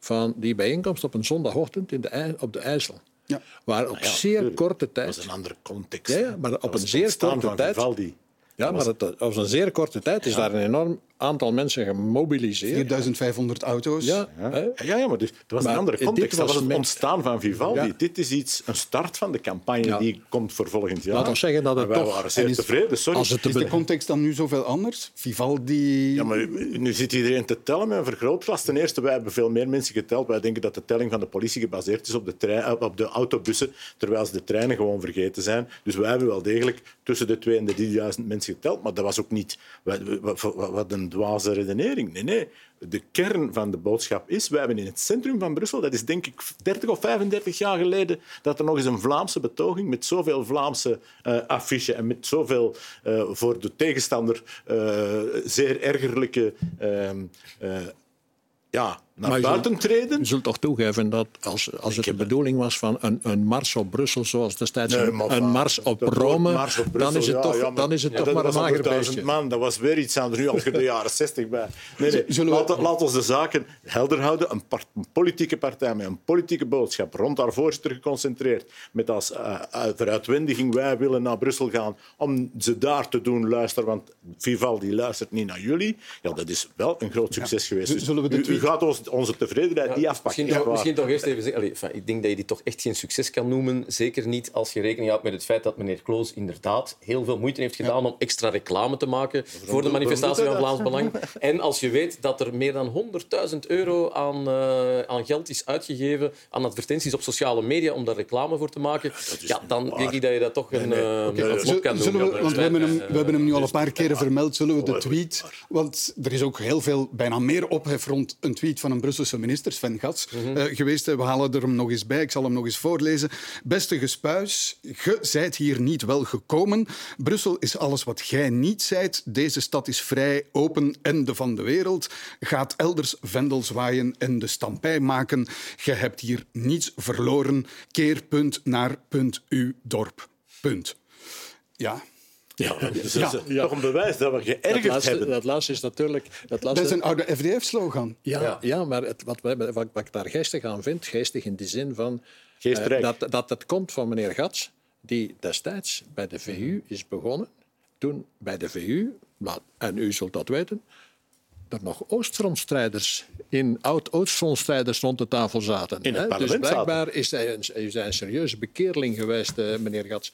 S2: van die bijeenkomst op een zondagochtend in de, op de IJssel.
S1: Ja.
S2: Waar op
S4: ja,
S2: zeer
S4: tuurlijk.
S2: korte tijd...
S4: Dat was een andere context.
S2: Ja, maar op een zeer korte
S4: van
S2: tijd... Ja, maar het, op een zeer korte tijd is daar een enorm aantal mensen gemobiliseerd.
S1: 4500 auto's.
S2: Ja,
S4: ja. ja, ja maar dat was
S2: maar
S4: een andere context.
S2: dit
S4: Dat
S2: was
S4: het
S2: met-
S4: ontstaan van Vivaldi.
S2: Ja.
S4: Dit is iets, een start van de campagne
S2: Ja.
S4: die komt voor volgend jaar.
S2: Laat ons zeggen dat het
S4: wij
S2: toch-
S4: waren zeer
S1: is-
S4: tevreden. Sorry.
S2: als het te
S1: Is de context dan nu zoveel anders? Vivaldi...
S4: Ja, maar nu zit iedereen te tellen met een vergrootglas. Ten eerste, wij hebben veel meer mensen geteld. Wij denken dat de telling van de politie gebaseerd is op de, trein, op de autobussen, terwijl ze de treinen gewoon vergeten zijn. Dus wij hebben wel degelijk tussen de 2 en de 3000 mensen geteld. Maar dat was ook niet wat, wat, wat- wat een dwaze redenering. Nee, nee. De kern van de boodschap is, wij hebben in het centrum van Brussel, dat is denk ik 30 of 35 jaar geleden, dat er nog eens een Vlaamse betoging met zoveel Vlaamse eh affiches en met zoveel eh, voor de tegenstander eh, zeer ergerlijke ehm, eh, ja, naar buiten treden.
S2: Je zult toch toegeven dat als, als het de bedoeling was van een, een mars op Brussel, zoals destijds
S4: Nee,
S2: een,
S4: maar
S2: een
S4: van-
S2: mars op Rome,
S4: woord Mars op Brussel,
S2: dan is het
S4: ja,
S2: toch,
S4: ja, maar-
S2: dan is het
S4: Ja,
S2: toch maar een mager
S4: 100.000
S2: beestje.
S4: man, dat was weer iets anders. Nu als je de jaren 60 bij. Nee, nee.
S1: Zullen we-
S4: Laat, laat ons de zaken helder houden. Een, part- een politieke partij met een politieke boodschap, rond haar voorzitter geconcentreerd, met als uh, veruitwendiging wij willen naar Brussel gaan om ze daar te doen luisteren, want Vivaldi luistert niet naar jullie. Ja, dat is wel een groot succes geweest.
S1: Zullen we de
S4: u, gaat ons, onze tevredenheid niet afpakken.
S3: Misschien,
S4: echt
S3: toch, misschien toch eerst even zeggen. Enfin, ik denk dat je dit toch echt geen succes kan noemen. Zeker niet als je rekening houdt met het feit dat meneer Kloos inderdaad heel veel moeite heeft gedaan om extra reclame te maken voor de manifestatie van Vlaams Belang. En als je weet dat er meer dan 100.000 euro aan, eh, aan geld is uitgegeven aan advertenties op sociale media om daar reclame voor te maken, ja, dan denk ik dat je dat toch een, eh, een flop kan
S1: Zullen
S3: doen.
S1: we, want we hebben, hem, we hebben hem nu al een paar keren vermeld. Zullen we de
S4: Oh,
S1: tweet... Want er is ook heel veel, bijna meer ophef rond een tweet van een Brusselse minister, Sven Gats, eh, geweest. We halen er hem nog eens bij. Ik zal hem nog eens voorlezen. Beste gespuis, ge zijt hier niet wel gekomen. Brussel is alles wat gij niet zijt. Deze stad is vrij, open en de van de wereld. Gaat elders vendel zwaaien en de stampij maken. Je hebt hier niets verloren. Keer punt naar punt uw dorp. Punt. Ja.
S2: Ja,
S4: Dus
S1: Ja.
S4: dat is toch een bewijs dat we
S2: Dat
S4: geërgerd
S2: laatste,
S4: hebben.
S2: dat laatste is natuurlijk... Dat, laatste,
S1: Dat is een oude FDF-slogan.
S2: Ja, ja. maar het, wat, wat, wat ik daar geestig aan vind, geestig in de zin van...
S4: Geestrijk.
S2: eh, dat, dat het komt van meneer Gats, die destijds bij de VU is begonnen. Toen bij de VU, maar- en u zult dat weten, er nog Oostfrontstrijders in oud-Oostfrontstrijders rond de tafel zaten.
S4: In het
S2: hè. Dus blijkbaar is hij een, is hij een serieuze bekeerling geweest, eh, meneer Gats.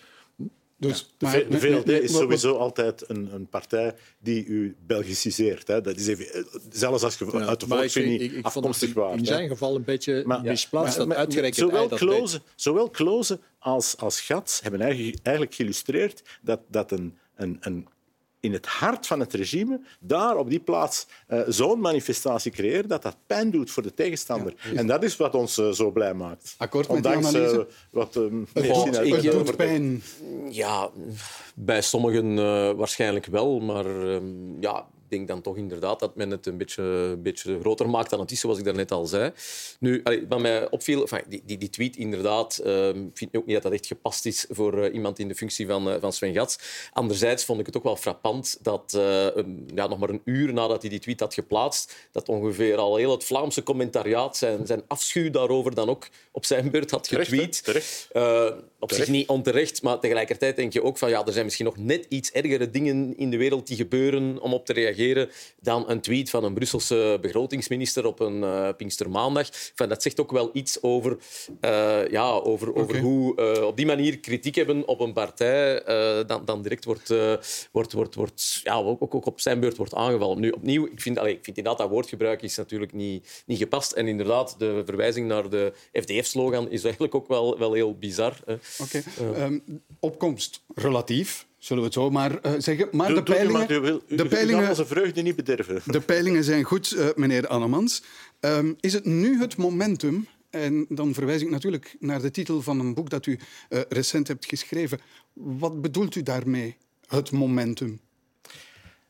S1: Dus,
S4: De,
S1: maar-
S4: de
S1: nee,
S4: VLD
S1: nee,
S4: is
S1: maar-
S4: sowieso altijd een, een partij die u Belgiciseert. Hè. Dat is even, eh, zelfs als je
S2: Ja,
S4: uit de
S2: vond
S4: afkomstig waart.
S2: in
S4: hè.
S2: zijn geval een beetje
S4: Maar-
S2: misplaatst
S4: maar-
S2: dat uitgerekend
S4: zowel
S2: dat
S4: Kloze, zowel Kloze als, als Gats hebben eigenlijk, eigenlijk geïllustreerd dat, dat een, een, een, in het hart van het regime, daar op die plaats, eh, zo'n manifestatie creëren, dat dat pijn doet voor de tegenstander. En dat is wat ons eh, zo blij maakt.
S1: Akkoord met die
S4: Ondanks eh, wat uh,
S3: Goh, ik,
S1: Het doet pijn.
S3: Ja, bij sommigen eh, waarschijnlijk wel, maar ehm, ja, denk dan toch inderdaad dat men het een beetje, een beetje groter maakt dan het is, zoals ik daarnet al zei. Nu, wat mij opviel, enfin, die, die, die tweet inderdaad, ik vind ook niet dat dat echt gepast is voor eh, iemand in de functie van, eh, van Sven Gats. Anderzijds vond ik het ook wel frappant dat eh, een- ja, nog maar een uur nadat hij die tweet had geplaatst, dat ongeveer al heel het Vlaamse commentariaat zijn, zijn afschuw daarover dan ook op zijn beurt had
S4: Terecht,
S3: getweet.
S4: Terecht.
S3: Eh, op zich
S4: Terecht.
S3: niet onterecht, maar tegelijkertijd denk je ook van ja, er zijn misschien nog net iets ergere dingen in de wereld die gebeuren om op te reageren dan een tweet van een Brusselse begrotingsminister op een eh Pinkstermaandag. Enfin, dat zegt ook wel iets over, eh, ja, over, over hoe eh, op die manier kritiek hebben op een partij dan, dan direct wordt, wordt, wordt, wordt ja, ook, ook, ook op zijn beurt wordt aangevallen. Nu, opnieuw, ik vind, allee, ik vind inderdaad dat woordgebruik is natuurlijk niet, niet gepast. En inderdaad, de verwijzing naar de FDF-slogan is eigenlijk ook wel, wel heel bizar. Hè.
S1: Oké. Ehm, opkomst relatief, zullen we het zo maar eh, zeggen. Maar
S4: Doe-
S1: de peilingen,
S4: maar u wil- u-
S1: de peilingen,
S4: onze vreugde niet bederven.
S1: de peilingen zijn goed, eh, meneer Annemans. Ehm, is het nu het momentum... En dan verwijs ik natuurlijk naar de titel van een boek dat u eh, recent hebt geschreven. Wat bedoelt u daarmee, het momentum?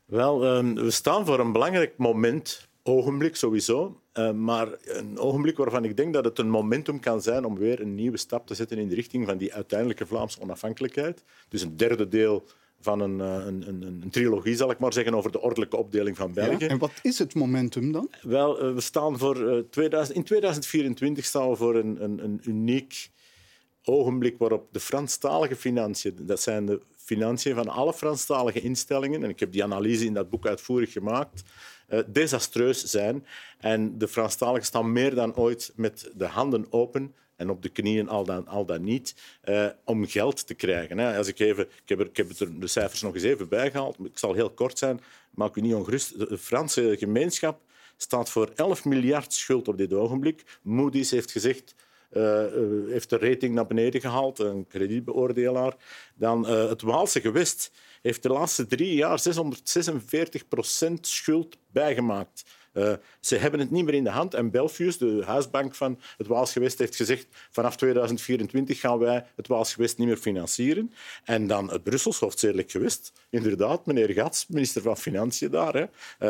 S4: Wel, ehm, we staan voor een belangrijk moment, ogenblik sowieso, eh, maar een ogenblik waarvan ik denk dat het een momentum kan zijn om weer een nieuwe stap te zetten in de richting van die uiteindelijke Vlaamse onafhankelijkheid. Dus een derde deel van een, eh, een, een, een trilogie, zal ik maar zeggen, over de ordelijke opdeling van België.
S1: Ja? En wat is het momentum dan?
S4: Wel, eh, we staan voor, eh, 2000, in 2024 staan we voor een, een, een uniek ogenblik waarop de Franstalige financiën, dat zijn de financiën van alle Franstalige instellingen, en ik heb die analyse in dat boek uitvoerig gemaakt, uh, desastreus zijn. En de Franstaligen staan meer dan ooit met de handen open en op de knieën al dan, al dan niet, uh, om geld te krijgen. Hè. Als ik, even, ik, heb er, ik heb de cijfers nog eens even bijgehaald. Ik zal heel kort zijn, maak u niet ongerust. De Franse gemeenschap staat voor 11 miljard schuld op dit ogenblik. Moody's heeft gezegd uh, heeft de rating naar beneden gehaald, een kredietbeoordelaar. Dan het Waalse gewest heeft de laatste drie jaar 646 procent schuld bijgemaakt. Uh, ze hebben het niet meer in de hand. En Belfius, de huisbank van het Waalsgewest, heeft gezegd vanaf 2024 gaan wij het Waalsgewest niet meer financieren. En dan het Brussels hoofdzedelijk gewest. Inderdaad, meneer Gats, minister van Financiën daar. Hè.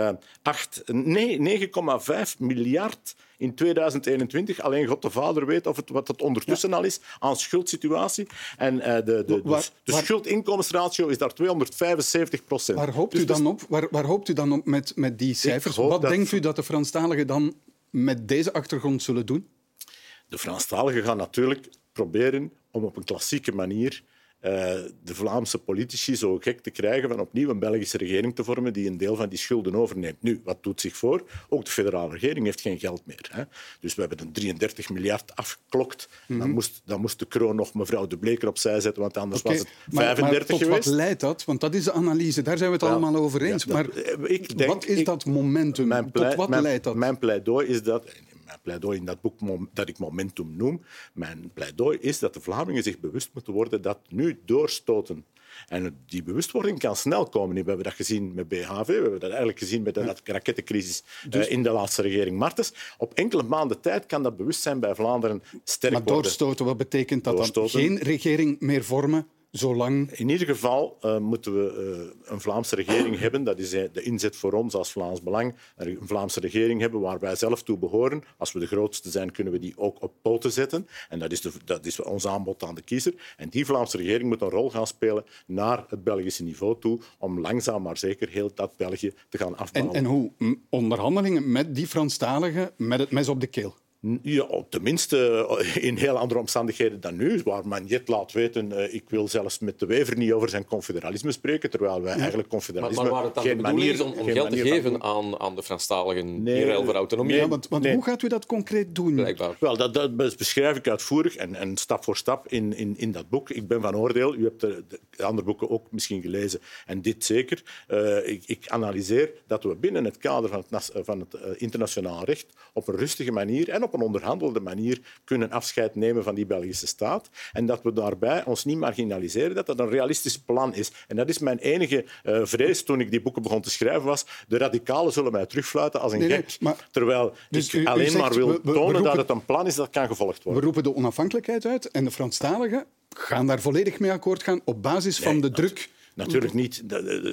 S4: Uh, acht, nee, 9,5 miljard in 2021. Alleen God de Vader weet of het, wat het ondertussen al is aan schuldsituatie. En uh, de, de, de, waar, de schuld-inkomensratio is daar 275 procent.
S1: Waar hoopt, dus u dan op, waar, waar hoopt u dan op met, met die cijfers? Wat dat... denkt u dat de Franstaligen dan met deze achtergrond zullen doen?
S4: De Franstaligen gaan natuurlijk proberen om op een klassieke manier de Vlaamse politici zo gek te krijgen van opnieuw een Belgische regering te vormen die een deel van die schulden overneemt. Nu, wat doet zich voor? Ook de federale regering heeft geen geld meer. Hè? Dus we hebben een 33 miljard afgeklokt. Mm -hmm. dan, moest, dan moest de kroon nog mevrouw De Bleker opzij zetten, want anders okay, was het 35
S1: maar, maar tot
S4: geweest.
S1: wat leidt dat? Want dat is de analyse, daar zijn we het ja, allemaal over eens. Ja, dat, maar ik denk, wat is dat momentum?
S4: Mijn pleit,
S1: tot wat
S4: mijn,
S1: leidt dat?
S4: Mijn pleidooi is dat mijn pleidooi in dat boek dat ik momentum noem, mijn pleidooi is dat de Vlamingen zich bewust moeten worden dat nu doorstoten. En die bewustwording kan snel komen. We hebben dat gezien met BHV, we hebben dat eigenlijk gezien met de rakettencrisis dus... in de laatste regering Martens. Op enkele maanden tijd kan dat bewustzijn bij Vlaanderen sterk
S1: maar
S4: worden.
S1: Maar doorstoten, wat betekent dat doorstoten. dan? Geen regering meer vormen? Zolang...
S4: In ieder geval uh, moeten we uh, een Vlaamse regering hebben. Dat is de inzet voor ons als Vlaams Belang. Een Vlaamse regering hebben waar wij zelf toe behoren. Als we de grootste zijn, kunnen we die ook op poten zetten. En dat is, de, dat is ons aanbod aan de kiezer. En die Vlaamse regering moet een rol gaan spelen naar het Belgische niveau toe. Om langzaam maar zeker heel dat België te gaan afbouwen.
S1: En, en hoe? Onderhandelingen met die Franstaligen met het mes op de keel?
S4: Ja, tenminste eh, in heel andere omstandigheden dan nu, waar Magnet laat weten uh, ik wil zelfs met de Wever niet over zijn confederalisme spreken, terwijl wij eigenlijk confederalisme
S3: maar, maar waar het dan
S4: geen
S3: de
S4: manier
S3: is om, om geld te geven aan, aan de Franstaligen nee, in ruil voor autonomie.
S1: Nee, want, want nee. hoe gaat u dat concreet doen?
S3: Blijkbaar.
S4: Wel, dat, dat beschrijf ik uitvoerig en, en stap voor stap in, in, in dat boek. Ik ben van oordeel, u hebt de, de andere boeken ook misschien gelezen, en dit zeker. Uh, ik, ik, analyseer dat we binnen het kader van het, van het internationaal recht op een rustige manier en op een onderhandelde manier kunnen afscheid nemen van die Belgische staat. En dat we daarbij ons niet marginaliseren, dat dat een realistisch plan is. En dat is mijn enige uh, vrees toen ik die boeken begon te schrijven, was de radicalen zullen mij terugfluiten als een
S1: nee,
S4: gek.
S1: Maar,
S4: terwijl dus ik u, alleen zegt, maar wil we, we, tonen we roepen, dat het een plan is dat kan gevolgd worden.
S1: We roepen de onafhankelijkheid uit en de Franstaligen gaan daar volledig mee akkoord gaan op basis van de druk
S4: Natuurlijk niet,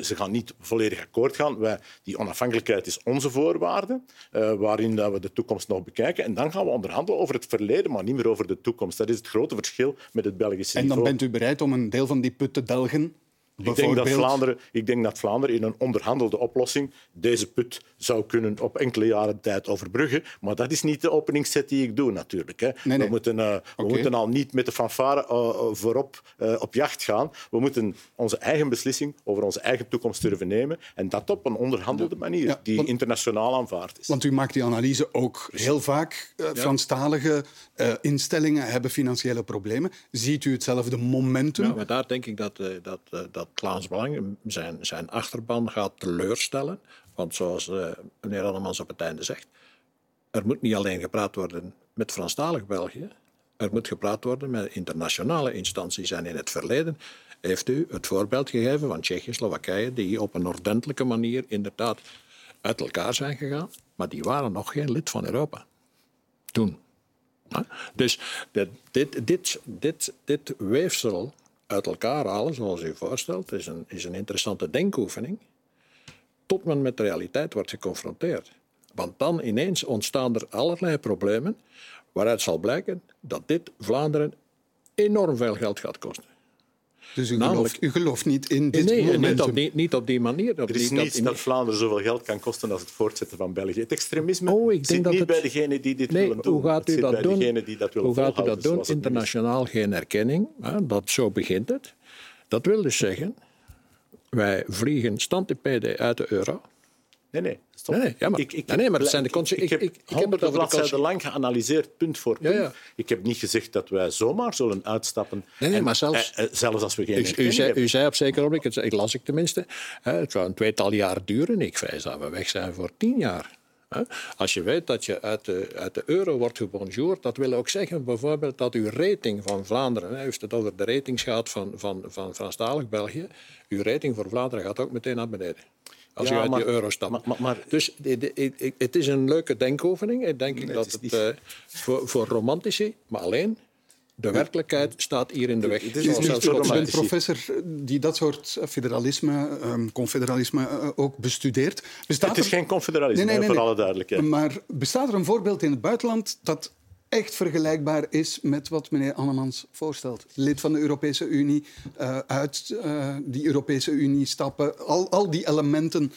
S4: ze gaan niet volledig akkoord gaan. Wij, die onafhankelijkheid is onze voorwaarde, uh, waarin dat we de toekomst nog bekijken. En dan gaan we onderhandelen over het verleden, maar niet meer over de toekomst. Dat is het grote verschil met het Belgische
S1: En dan bent u bereid om een deel van die put te delgen?
S4: Ik denk, dat Vlaanderen, ik denk dat Vlaanderen in een onderhandelde oplossing deze put zou kunnen op enkele jaren tijd overbruggen. Maar dat is niet de openingszet die ik doe, natuurlijk. Hè. Nee, nee. We, moeten, uh, we moeten al niet met de fanfare uh, voorop uh, op jacht gaan. We moeten onze eigen beslissing over onze eigen toekomst durven nemen. En dat op een onderhandelde manier, ja, die want, internationaal aanvaard is.
S1: Want u maakt die analyse ook heel vaak. Ja. Franstalige instellingen hebben financiële problemen. Ziet u hetzelfde momentum?
S2: Ja, maar daar denk ik dat, dat, dat dat Vlaams Belang zijn, zijn achterban gaat teleurstellen. Want zoals uh, meneer Annemans op het einde zegt, er moet niet alleen gepraat worden met Franstalig België, er moet gepraat worden met internationale instanties. En in het verleden heeft u het voorbeeld gegeven van Tsjechië, Slowakije, die op een ordentelijke manier inderdaad uit elkaar zijn gegaan, maar die waren nog geen lid van Europa. Toen. Dus dit, dit, dit, dit, dit weefsel uit elkaar halen, zoals u voorstelt, is een, is een interessante denkoefening. Tot men met de realiteit wordt geconfronteerd. Want dan ineens ontstaan er allerlei problemen waaruit zal blijken dat dit Vlaanderen enorm veel geld gaat kosten.
S1: Dus u, Namelijk, gelooft, u gelooft niet in dit
S2: nee,
S1: momentum?
S2: Niet op die, niet op die manier. Op
S4: er is
S2: niet
S4: niets dat, dat, Vlaanderen zoveel geld kan kosten als het voortzetten van België. Het extremisme
S2: oh, ik denk
S4: zit
S2: dat
S4: niet
S2: het...
S4: bij degenen die dit
S2: nee,
S4: willen doen.
S2: Hoe gaat u dat doen?
S4: Die dat
S2: hoe gaat u dat doen? Internationaal geen erkenning. Dat, zo begint het. Dat wil dus zeggen, wij vliegen standipede uit de euro.
S4: Nee, nee. Stop.
S2: Nee, nee, ja, maar,
S4: Ik- ik-
S2: nee, nee, maar dat zijn de
S4: ik- ik-
S2: consequenties.
S4: Ik, heb honderden bladzijden lang geanalyseerd, punt voor punt.
S2: Ja, ja.
S4: Ik heb niet gezegd dat wij zomaar zullen uitstappen.
S2: Nee,
S4: En-
S2: maar zelfs-
S4: eh, eh, zelfs als we geen
S2: U, u, zei, u zei op zeker het- ik las ik tenminste, hè, het zou een tweetal jaar duren. Ik vrees dat we weg zijn voor tien jaar. Als je weet dat je uit de, uit de euro wordt gebonjourd, dat wil ook zeggen bijvoorbeeld dat uw rating van Vlaanderen, heeft het over de ratings gehad van, van, van Franstalig België, uw rating voor Vlaanderen gaat ook meteen naar beneden. Als
S4: Ja,
S2: u uit
S4: maar-
S2: die euro stapt.
S4: maar- maar- maar-
S2: dus de- de- het is een leuke denkoefening. Ik denk dat
S4: is
S2: het eh, voor, voor romantici, maar alleen de werkelijkheid staat hier in de weg.
S4: Het is niet zo
S1: Ik ben professor die dat soort federalisme, ehm, confederalisme eh, ook bestudeert. Bestaat
S4: Het is
S1: er-
S4: geen confederalisme,
S1: Nee, nee, nee,
S4: voor
S1: nee.
S4: alle duidelijkheid.
S1: Maar bestaat er een voorbeeld in het buitenland dat echt vergelijkbaar is met wat meneer Annemans voorstelt? Lid van de Europese Unie, eh, uit eh, die Europese Unie stappen, al, al die elementen.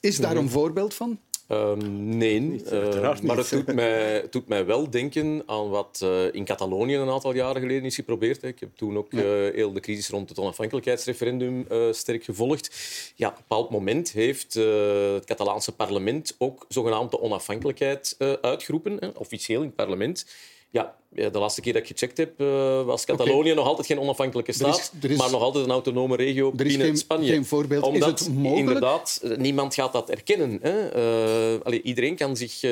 S1: Is daar een voorbeeld van?
S3: Ehm, nee, eh,
S4: uiteraard
S3: maar
S4: niet.
S3: het doet mij, doet mij wel denken aan wat eh, in Catalonië een aantal jaren geleden is geprobeerd. hè. Ik heb toen ook eh, heel de crisis rond het onafhankelijkheidsreferendum eh, sterk gevolgd. Ja, op een bepaald moment heeft het Catalaanse parlement ook zogenaamde onafhankelijkheid eh, uitgeroepen, hè, officieel in het parlement. Ja, de laatste keer dat ik gecheckt heb, eh, was Catalonië nog altijd geen onafhankelijke
S1: Er
S3: staat,
S1: is- er is-
S3: maar nog altijd een autonome regio
S1: Er is
S3: binnen
S1: geen,
S3: Spanje.
S1: geen voorbeeld.
S3: Omdat
S1: is het mogelijk?
S3: inderdaad, eh, niemand gaat dat erkennen. Hè? Eh, allee, iedereen kan zich,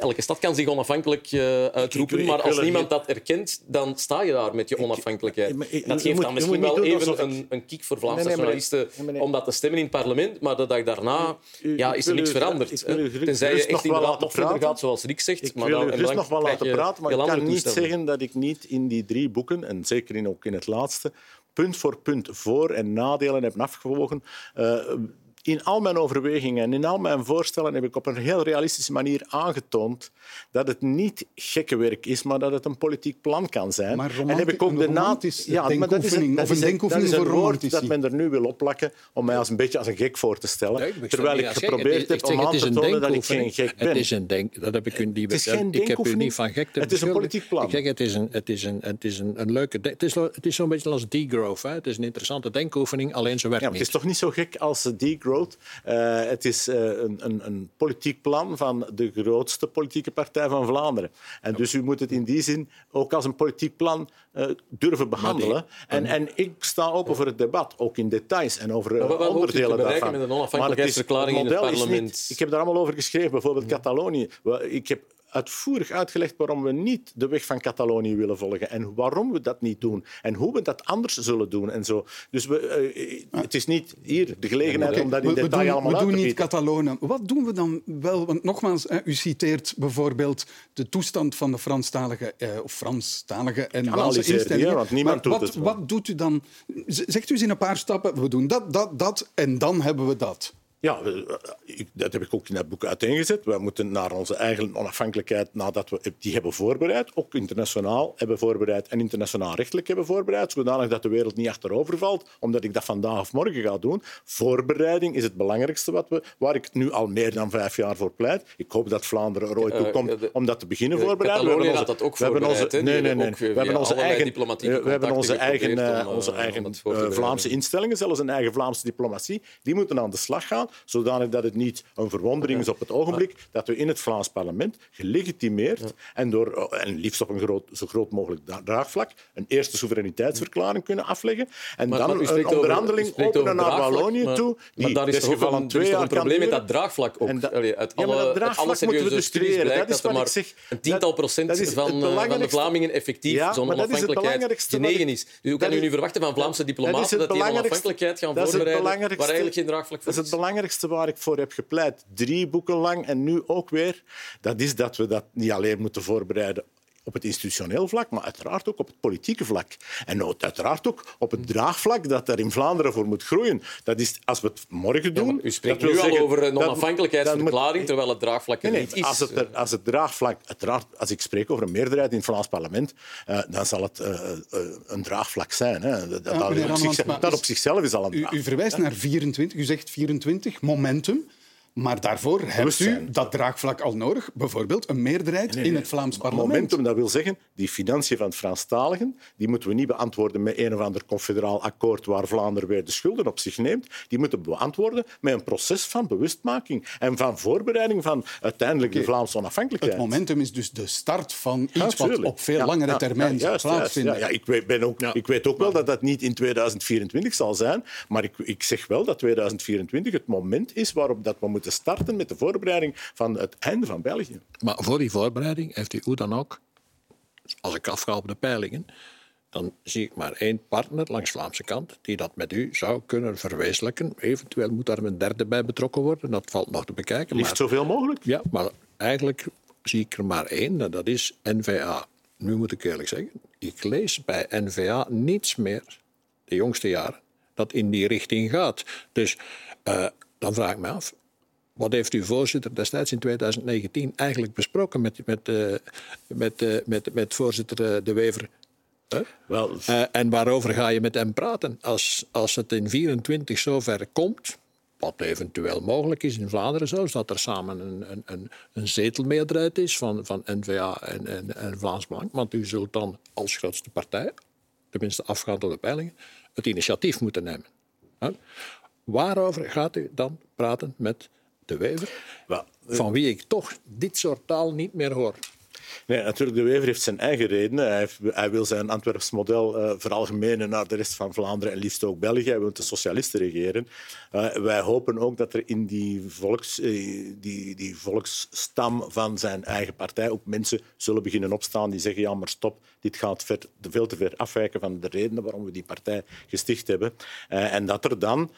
S3: elke stad kan zich onafhankelijk uitroepen,
S4: Ik- ik
S3: maar als niemand dat erkent, dan sta je daar met je onafhankelijkheid. dat geeft dan misschien wel even een, een kick voor Vlaamse
S4: nee.
S3: om dat te stemmen in het parlement, maar de dag daarna ja, is er niks veranderd. Tenzij je echt inderdaad nog verder gaat, zoals Rick zegt.
S4: Ik
S3: maar dan, en dan
S4: nog wel laten praten, kan niet zeggen dat ik niet in die drie boeken, en zeker in, ook in het laatste, punt voor punt voor- en nadelen heb afgewogen. Eh, in al mijn overwegingen en in al mijn voorstellen heb ik op een heel realistische manier aangetoond dat het niet gekke werk is, maar dat het een politiek plan kan zijn.
S1: Maar
S4: en heb ik ook de
S1: romantische
S4: maar dat is een- dat
S1: of
S4: is
S1: een
S4: een-
S1: denkoefening
S4: dat is
S1: voor
S4: een woord dat men er nu wil opplakken om mij als een beetje als een gek voor te stellen.
S2: Nee, ik
S4: terwijl ik geprobeerd
S2: Het
S4: heb
S2: is- ik zeg,
S4: om aan te tonen dat ik geen gek ben.
S2: Het is een denk, dat heb ik u niet
S4: Het is geen
S2: Ik heb u niet van gek te
S4: Het is een politiek plan.
S2: Ik zeg, het is een, het is een, het is een, een leuke... Het is, het is zo'n beetje als degrowth. Hè. Het is een interessante denkoefening, alleen ze werkt
S4: Ja, maar het is toch niet zo gek als degrowth. Eh het is eh, een, een, een politiek plan van de grootste politieke partij van Vlaanderen. En dus u moet het in die zin ook als een politiek plan eh, durven behandelen. En, en ik sta open voor het debat, ook in details en over
S3: Maar
S4: onderdelen daarvan.
S3: met een
S4: Maar het is-
S3: onafhankelijkheidsverklaring in het
S4: model is niet-
S3: parlement?
S4: ik heb daar allemaal over geschreven, bijvoorbeeld Catalonië. Ik heb uitvoerig uitgelegd waarom we niet de weg van Catalonië willen volgen en waarom we dat niet doen en hoe we dat anders zullen doen en zo. Dus we, eh, het is niet hier de gelegenheid om dat in
S1: we, we
S4: detail
S1: doen,
S4: allemaal
S1: we
S4: uit
S1: doen
S4: te
S1: niet
S4: bieden.
S1: Catalonen. Wat doen we dan wel? Want nogmaals, hè, u citeert bijvoorbeeld de toestand van de Franstalige eh, of Franstalige en Waalse instellingen.
S4: want niemand
S1: Maar
S4: doet
S1: wat,
S4: het.
S1: Wat doet u dan? Zegt u eens in een paar stappen, we doen dat, dat, dat en dan hebben we dat.
S4: Ja, ik- dat heb ik ook in dat boek uiteengezet. We moeten naar onze eigen onafhankelijkheid, nadat we die hebben voorbereid, ook internationaal hebben voorbereid en internationaal rechtelijk hebben voorbereid, zodanig dat de wereld niet achterover valt, omdat ik dat vandaag of morgen ga doen. Voorbereiding is het belangrijkste wat we, waar ik nu al meer dan vijf jaar voor pleit. Ik hoop dat Vlaanderen er ooit toe
S3: Eh,
S4: komt
S3: de-
S4: om dat te beginnen
S3: de-
S4: voorbereiden. We hebben
S3: had dat ook voorbereid,
S4: Nee, nee, nee. We hebben onze eigen, we hebben onze eigen, eh, onze
S3: eh,
S4: eigen eh. Vlaamse instellingen, zelfs een eigen Vlaamse diplomatie, die moeten aan de slag gaan, zodanig dat het niet een verwondering is op het ogenblik dat we in het Vlaams parlement gelegitimeerd en, door, eh, en liefst op een groot, zo groot mogelijk dra- draagvlak een eerste soevereiniteitsverklaring kunnen afleggen en
S3: Maar-
S4: dan
S3: maar u
S4: een
S3: u
S4: onderhandeling openen naar Wallonië
S3: maar-
S4: toe,
S3: Maar
S4: die
S3: daar is toch ook
S4: desgevallen
S3: een,
S4: twee
S3: toch
S4: jaar
S3: een probleem met dat draagvlak ook. Allee, uit
S4: Ja, maar
S3: alle,
S4: dat draagvlak
S3: alle
S4: moeten we dus creëren. Dat is wat
S3: maar
S4: ik zeg.
S3: een tiental procent
S4: dat
S3: van, eh, van de. Vlamingen effectief
S4: Ja,
S3: zo'n
S4: maar
S3: onafhankelijkheid genegen is. Dus hoe kan u nu verwachten van Vlaamse diplomaten dat die onafhankelijkheid gaan voorbereiden waar eigenlijk geen draagvlak voor
S4: is belangrijkste waar ik voor heb gepleit. Drie boeken lang en nu ook weer. Dat is dat we dat niet alleen moeten voorbereiden op het institutioneel vlak, maar uiteraard ook op het politieke vlak. En uiteraard ook op het draagvlak dat er in Vlaanderen voor moet groeien. Dat is, als we het morgen doen...
S3: U spreekt nu al over een onafhankelijkheidsverklaring,
S4: moet-
S3: terwijl het draagvlak er
S4: Nee, nee,
S3: niet is.
S4: als, het er, als het draagvlak, uiteraard, als ik spreek over een meerderheid in het Vlaams parlement, eh, dan zal het eh, eh, een draagvlak zijn. Hè. Dat, op
S1: Ramans,
S4: zichzelf, dat
S1: is-
S4: op zichzelf is al een
S1: U,
S4: draagvlak.
S1: u verwijst naar 24, u zegt 24, momentum. Maar daarvoor hebt u dat draagvlak al nodig, bijvoorbeeld een meerderheid in het Vlaams parlement.
S4: Momentum, dat wil zeggen, die financiën van het Franstaligen, die moeten we niet beantwoorden met een of ander confederaal akkoord waar Vlaanderen weer de schulden op zich neemt. Die moeten we beantwoorden met een proces van bewustmaking en van voorbereiding van uiteindelijk de Vlaamse onafhankelijkheid.
S1: Het momentum is dus de start van iets wat op veel langere termijn zal plaatsvinden.
S4: Ja, ik, weet, ben ook, ik weet ook wel dat dat niet in 2024 zal zijn, maar ik, ik zeg wel dat 2024 het moment is waarop dat we moeten starten met de voorbereiding van het einde van België.
S2: Maar voor die voorbereiding heeft u hoe dan ook, als ik afga op de peilingen, dan zie ik maar één partner langs de Vlaamse kant die dat met u zou kunnen verwezenlijken. Eventueel moet daar een derde bij betrokken worden, dat valt nog te bekijken.
S4: Liefst zoveel mogelijk.
S2: Ja, maar eigenlijk zie ik er maar één, en dat is N-VA. Nu moet ik eerlijk zeggen, ik lees bij N-VA niets meer, de jongste jaren, dat in die richting gaat. Dus uh, dan vraag ik me af, wat heeft uw voorzitter destijds in 2019 eigenlijk besproken met, met, uh, met, uh, met, met voorzitter De Wever? Huh? Wel, en waarover ga je met hem praten? Als, als het in 24 zover komt, wat eventueel mogelijk is in Vlaanderen zelfs, dat er samen een, een, een zetelmeerderheid is van, van N-VA en, en, en Vlaams Belang. Want u zult dan als grootste partij, tenminste afgaand op de peilingen, het initiatief moeten nemen. Huh? Waarover gaat u dan praten met de Wever, van wie ik toch dit soort taal niet meer hoor.
S4: Nee, natuurlijk, de Wever heeft zijn eigen redenen. Hij, heeft, hij wil zijn Antwerps model uh, veralgemenen naar de rest van Vlaanderen en liefst ook België. Hij wil de socialisten regeren. Uh, wij hopen ook dat er in die, volks, uh, die, die volksstam van zijn eigen partij ook mensen zullen beginnen opstaan die zeggen ja, maar stop, dit gaat ver, veel te ver afwijken van de redenen waarom we die partij gesticht hebben. en dat er dan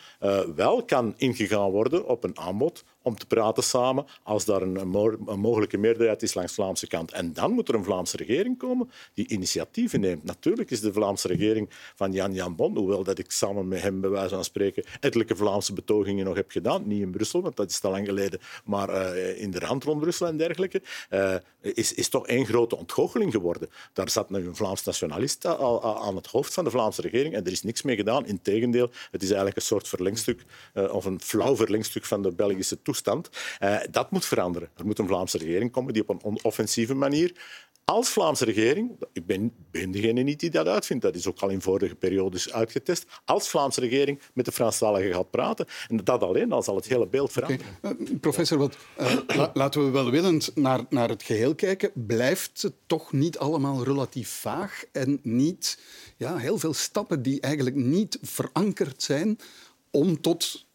S4: wel kan ingegaan worden op een aanbod om te praten samen als daar een, mogelijke meerderheid is langs Vlaamse kant. En dan moet er een Vlaamse regering komen die initiatieven neemt. Natuurlijk is de Vlaamse regering van Jan Jan Bon, hoewel dat ik samen met hem bij wijze van spreken ettelijke Vlaamse betogingen nog heb gedaan, niet in Brussel, want dat is te lang geleden, maar uh, in de rand rond Brussel en dergelijke, uh, is, is toch één grote ontgoocheling geworden. Daar zat een Vlaams nationalist al, aan het hoofd van de Vlaamse regering en er is niks mee gedaan. Integendeel, het is eigenlijk een soort verlengstuk, uh, of een flauw verlengstuk van de Belgische toestand. Uh, dat moet veranderen. Er moet een Vlaamse regering komen die op een offensieve manier als Vlaamse regering, ik ben, ben degene niet die dat uitvindt, dat is ook al in vorige periodes uitgetest, als Vlaamse regering met de Franstaligen gaat praten. En dat alleen, dan zal het hele beeld veranderen.
S1: Okay. Uh, professor, wat, uh, la, laten we welwillend naar, naar het geheel kijken. Blijft het toch niet allemaal relatief vaag en niet ja, heel veel stappen die eigenlijk niet verankerd zijn om tot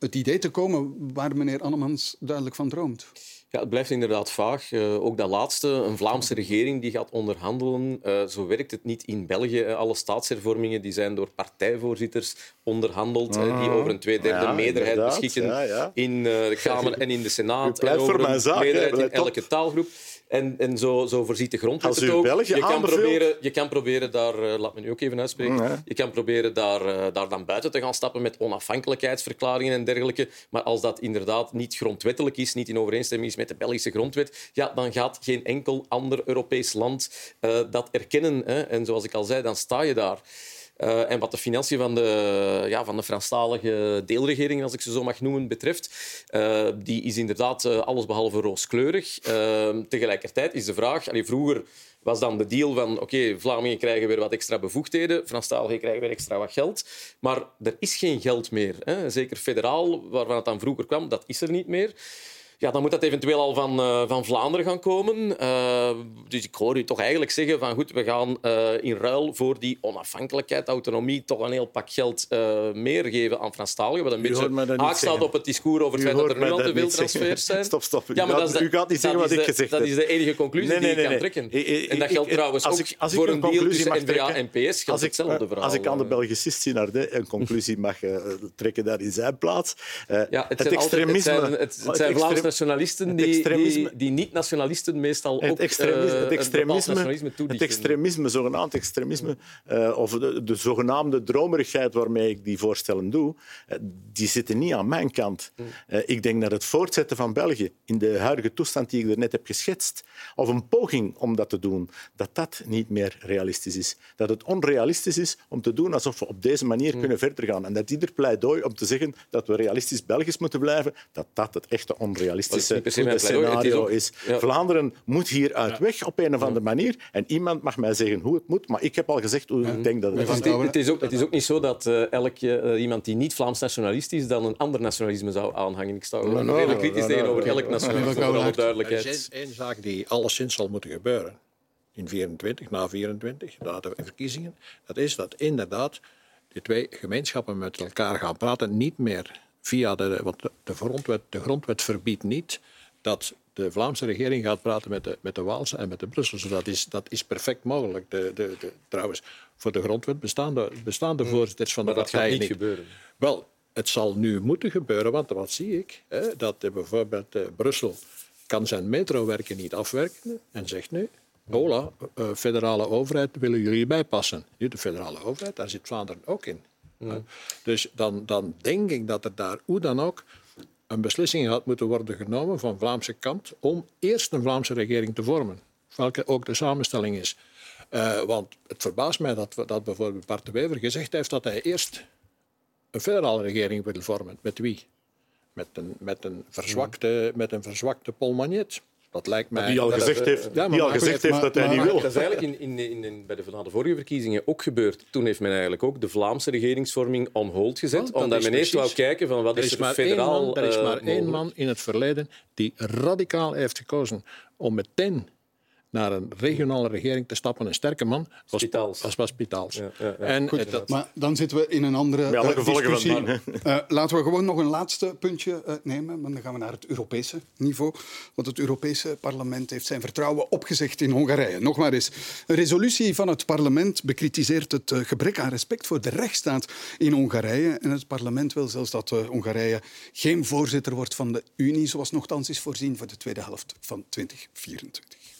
S1: het idee te komen waar meneer Annemans duidelijk van droomt?
S3: Ja, het blijft inderdaad vaag. Uh, ook dat laatste, een Vlaamse regering die gaat onderhandelen. Uh, zo werkt het niet in België. Alle staatshervormingen die zijn door partijvoorzitters onderhandeld, uh, die over een tweederde ja, meerderheid beschikken ja, ja. in de Kamer en in de Senaat.
S4: en over een
S3: zaak, meerderheid in elke taalgroep. En, en zo, zo voorziet de grondwet het ook.
S4: België
S3: je, kan proberen, je kan proberen daar, laat me nu ook even uitspreken,
S4: Mm,
S3: je kan proberen daar, daar dan buiten te gaan stappen met onafhankelijkheidsverklaringen en dergelijke. Maar als dat inderdaad niet grondwettelijk is, niet in overeenstemming is met de Belgische grondwet, ja, dan gaat geen enkel ander Europees land uh, dat erkennen. Hè. En zoals ik al zei, dan sta je daar. Uh, en wat de financiën van de, ja, van de Franstalige deelregering, als ik ze zo mag noemen, betreft, uh, die is inderdaad uh, allesbehalve rooskleurig. tegelijkertijd is de vraag... Allee, vroeger was dan de deal van oké, okay, Vlamingen krijgen weer wat extra bevoegdheden, Franstaligen krijgen weer extra wat geld. Maar er is geen geld meer. Hè. Zeker federaal, waarvan het dan vroeger kwam, dat is er niet meer. Ja, dan moet dat eventueel al van, uh, van Vlaanderen gaan komen. Uh, dus ik hoor u toch eigenlijk zeggen van goed, we gaan uh, in ruil voor die onafhankelijkheid, autonomie, toch een heel pak geld meer geven aan Franstaligen. Wat een beetje haak staat op het discours over het feit dat er nu al te veel transfers zijn.
S4: Stop, stop. U, ja, maar gaat, dat u gaat niet zeggen wat ik gezegd heb.
S3: Dat is de enige conclusie
S4: nee, nee,
S3: die ik kan
S4: nee.
S3: trekken. En dat geldt
S4: ik,
S3: trouwens
S4: als
S3: ook
S4: ik, als
S3: voor
S4: ik
S3: een deal tussen
S4: NVA
S3: en PS geldt hetzelfde verhaal.
S4: Als ik aan de Belgicist Sinardet een conclusie mag trekken daar in zijn plaats.
S3: Ja, het, het extremisme... Het zijn, het zijn Vlaams nationalisten die, die, die niet-nationalisten meestal
S4: het
S3: ook
S4: extremisme,
S3: uh,
S4: het extremisme,
S3: nationalisme
S4: het extremisme, zogenaamd extremisme, uh, of de, de, zogenaamde dromerigheid waarmee ik die voorstellen doe, uh, die zitten niet aan mijn kant. Mm. ik denk dat het voortzetten van België in de huidige toestand die ik er net heb geschetst, of een poging om dat te doen, dat dat niet meer realistisch is. Dat het onrealistisch is om te doen alsof we op deze manier mm. kunnen verder gaan. En dat ieder pleidooi om te zeggen dat we realistisch Belgisch moeten blijven, dat dat het echte onrealistische scenario is. Ja. Vlaanderen moet hieruit weg op een of andere manier. En iemand mag mij zeggen hoe het moet, maar ik heb al gezegd hoe ik denk dat het
S3: is. Het is ook, het is ook niet zo dat uh, elke, uh, iemand die niet Vlaams nationalist is, dan een ander nationalisme zou aanhangen. Ik sta no, no, redelijk kritisch no, tegenover elk nationalisme, voor alle duidelijkheid.
S2: Er is één zaak die alleszins zal moeten gebeuren. In 24, na 24, na de verkiezingen. Dat is dat inderdaad die twee gemeenschappen met elkaar gaan praten, niet meer via de, want de, grondwet, de grondwet verbiedt niet dat de Vlaamse regering gaat praten met de, met de Waalse en met de Brusselse. Dat is, dat is perfect mogelijk. De, de, de, trouwens, voor de grondwet bestaan de, bestaan de voorzitters van de
S3: maar
S2: partijen
S3: niet. gebeuren.
S2: Wel, het zal nu moeten gebeuren, want wat zie ik? Hè, dat bijvoorbeeld uh, Brussel kan zijn metrowerken niet afwerken en zegt nu, hola, uh, federale overheid, willen jullie bijpassen? De federale overheid, daar zit Vlaanderen ook in. Mm. Dus dan, dan denk ik dat er daar hoe dan ook een beslissing had moeten worden genomen van Vlaamse kant om eerst een Vlaamse regering te vormen, welke ook de samenstelling is. Uh, want het verbaast mij dat, dat bijvoorbeeld Bart de Wever gezegd heeft dat hij eerst een federale regering wil vormen. Met wie? Met een, met een, verzwakte, met een verzwakte Paul Magnet. Dat lijkt mij...
S4: Die al gezegd heeft, ja, die al gezegd heeft dat hij niet wil.
S3: Dat is eigenlijk in, in, in, bij de, de vorige verkiezingen ook gebeurd. Toen heeft men eigenlijk ook de Vlaamse regeringsvorming on hold gezet. Oh, omdat men eerst wou kijken van wat er is er,
S2: maar
S3: federaal...
S2: Man, er is maar uh, één man in het verleden die radicaal heeft gekozen om meteen naar een regionale regering te stappen, een sterke man, was,
S3: Spitaals.
S2: was Spitaals.
S1: Ja, ja, ja. En Goed, dat... Maar dan zitten we in een andere uh, discussie. Van uh, laten we gewoon nog een laatste puntje uh, nemen, maar dan gaan we naar het Europese niveau. Want het Europese parlement heeft zijn vertrouwen opgezegd in Hongarije. Nog maar eens. Een resolutie van het parlement bekritiseert het gebrek aan respect voor de rechtsstaat in Hongarije. En het parlement wil zelfs dat Hongarije geen voorzitter wordt van de Unie, zoals nogthans is voorzien voor de tweede helft van 2024.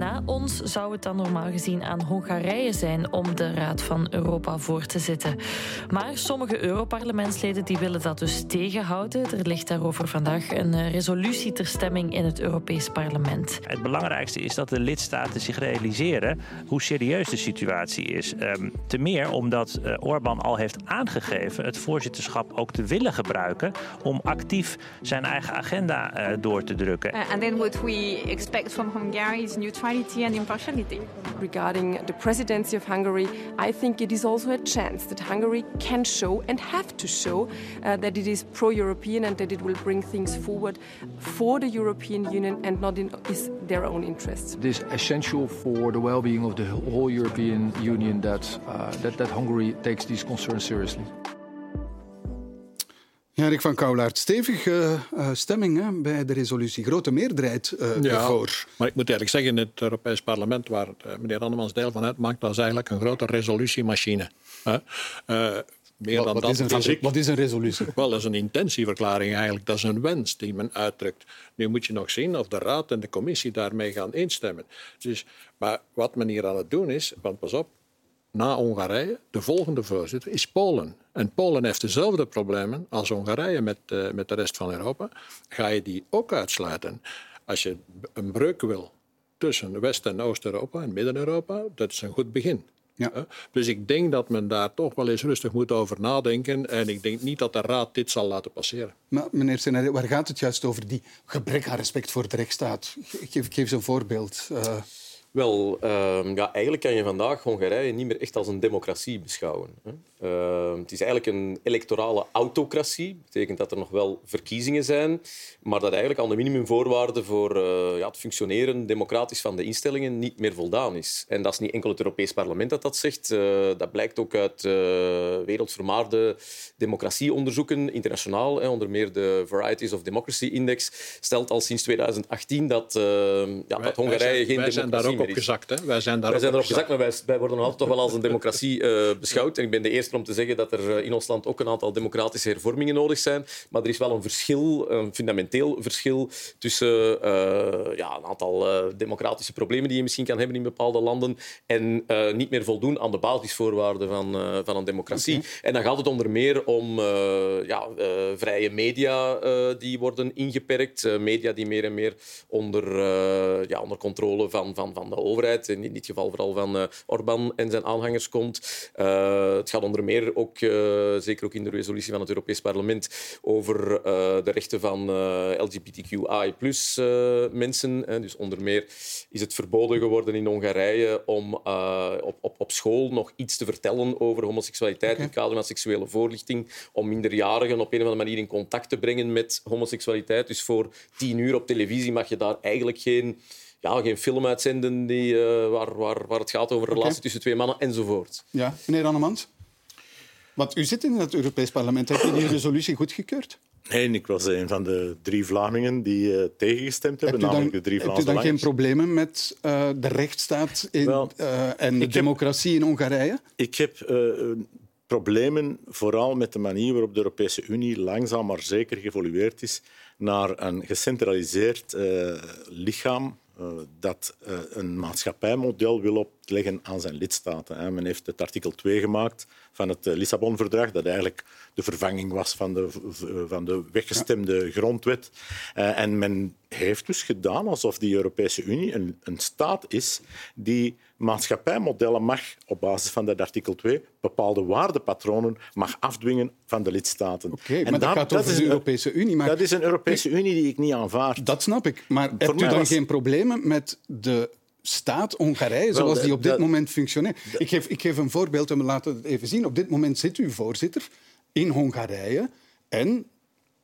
S15: Na ons zou het dan normaal gezien aan Hongarije zijn om de Raad van Europa voor te zitten. Maar sommige Europarlementsleden die willen dat dus tegenhouden. Er ligt daarover vandaag een eh, resolutie ter stemming in het Europees Parlement.
S16: Het belangrijkste is dat de lidstaten zich realiseren hoe serieus de situatie is. Um, te meer omdat uh, Orbán al heeft aangegeven het voorzitterschap ook te willen gebruiken om actief zijn eigen agenda uh, door te drukken.
S17: Uh, and then what we expect from Hungary is neutrality and impartiality.
S18: Regarding the presidency of Hungary, I think it is also a chance that Hungary can show and have to show uh, that it is pro-European and that it will bring things forward for the European Union and not in their own interests.
S19: It is essential for the well-being of the whole European Union that, uh, that, that Hungary takes these concerns seriously.
S1: Rick van Kouwlaert, stevige uh, stemming hè, bij de resolutie. Grote meerderheid uh, ja, ervoor.
S2: Maar ik moet eerlijk zeggen, het Europees Parlement, waar uh, meneer Annemans deel van uitmaakt, dat is eigenlijk een grote resolutiemachine. meer
S1: wat, dan wat, dat, is een, wat is een resolutie?
S2: Wel, dat is een intentieverklaring eigenlijk. Dat is een wens die men uitdrukt. Nu moet je nog zien of de Raad en de Commissie daarmee gaan instemmen. Dus, maar wat men hier aan het doen is, want pas op, na Hongarije, de volgende voorzitter, is Polen. En Polen heeft dezelfde problemen als Hongarije met, uh, met de rest van Europa. Ga je die ook uitsluiten? Als je een breuk wil tussen West- en Oost-Europa en Midden-Europa, dat is een goed begin. Ja. Dus ik denk dat men daar toch wel eens rustig moet over nadenken. En ik denk niet dat de Raad dit zal laten passeren.
S1: Maar meneer Senare, waar gaat het juist over? Die gebrek aan respect voor de rechtsstaat. Geef, geef een voorbeeld. Uh...
S3: Wel, uh, ja, eigenlijk kan je vandaag Hongarije niet meer echt als een democratie beschouwen. Hè. Uh, het is eigenlijk een electorale autocratie. Dat betekent dat er nog wel verkiezingen zijn, maar dat eigenlijk aan de minimumvoorwaarden voor uh, ja, het functioneren democratisch van de instellingen niet meer voldaan is. En dat is niet enkel het Europees Parlement dat dat zegt. Uh, dat blijkt ook uit wereldvermaarde democratieonderzoeken, internationaal. Hè, onder meer de Varieties of Democracy Index stelt al sinds 2018 dat, ja, wij, dat Hongarije
S2: wij zijn,
S3: geen democratie meer is.
S2: opgezakt. Hè? Wij zijn daar
S3: Wij zijn erop
S2: opgezakt.
S3: gezakt, maar wij, wij worden nog altijd toch wel als een democratie eh, beschouwd. En ik ben de eerste om te zeggen dat er eh, in ons land ook een aantal democratische hervormingen nodig zijn. Maar er is wel een verschil, een fundamenteel verschil tussen eh, ja, een aantal democratische problemen die je misschien kan hebben in bepaalde landen en niet meer voldoen aan de basisvoorwaarden van, van een democratie. En dan gaat het onder meer om ja, vrije media die worden ingeperkt. Media die meer en meer onder, ja, onder controle van, van, van de overheid, en in dit geval vooral van eh Orbán en zijn aanhangers komt. Eh, het gaat onder meer ook, eh, zeker ook in de resolutie van het Europees Parlement, over de rechten van LGBTQI mensen. dus onder meer is het verboden geworden in Hongarije om op, op, op school nog iets te vertellen over homoseksualiteit in het kader van seksuele voorlichting, om minderjarigen op een of andere manier in contact te brengen met homoseksualiteit. Dus voor tien uur op televisie mag je daar eigenlijk geen, ja, geen film uitzenden die, eh, waar, waar, waar het gaat over relatie tussen twee mannen enzovoort.
S1: Ja, meneer Annemans? Want u zit in het Europees Parlement. Heb je die resolutie goedgekeurd?
S4: Nee, ik was een van de drie Vlamingen die eh, tegengestemd hebben,
S1: Hebt u dan,
S4: namelijk de drie
S1: hebt u
S4: Vlaamse
S1: dan geen problemen met eh, de rechtsstaat in,
S4: Wel,
S1: eh, en de
S4: heb-
S1: democratie in Hongarije?
S4: Ik heb eh, problemen vooral met de manier waarop de Europese Unie langzaam maar zeker geëvolueerd is naar een gecentraliseerd eh, lichaam dat eh, een maatschappijmodel wil opleggen aan zijn lidstaten. hè. Men heeft het artikel 2 gemaakt van het eh, Lissabon-verdrag, dat eigenlijk de vervanging was van de, van de weggestemde grondwet. Eh, en men heeft dus gedaan alsof die Europese Unie een, een staat is die maatschappijmodellen mag, op basis van dat artikel 2, bepaalde waardepatronen mag afdwingen van de lidstaten.
S1: Oké, maar dat gaat over
S4: is
S1: de Europese Unie. Maar
S4: Dat is een Europese Unie die ik niet aanvaard.
S1: Dat snap ik. Maar
S4: Voor
S1: hebt u dan
S4: was-
S1: geen problemen met de staat Hongarije
S4: Wel,
S1: zoals die op dit moment functioneert? Ik geef, ik geef een voorbeeld en we laten het even zien. Op dit moment zit u voorzitter in Hongarije en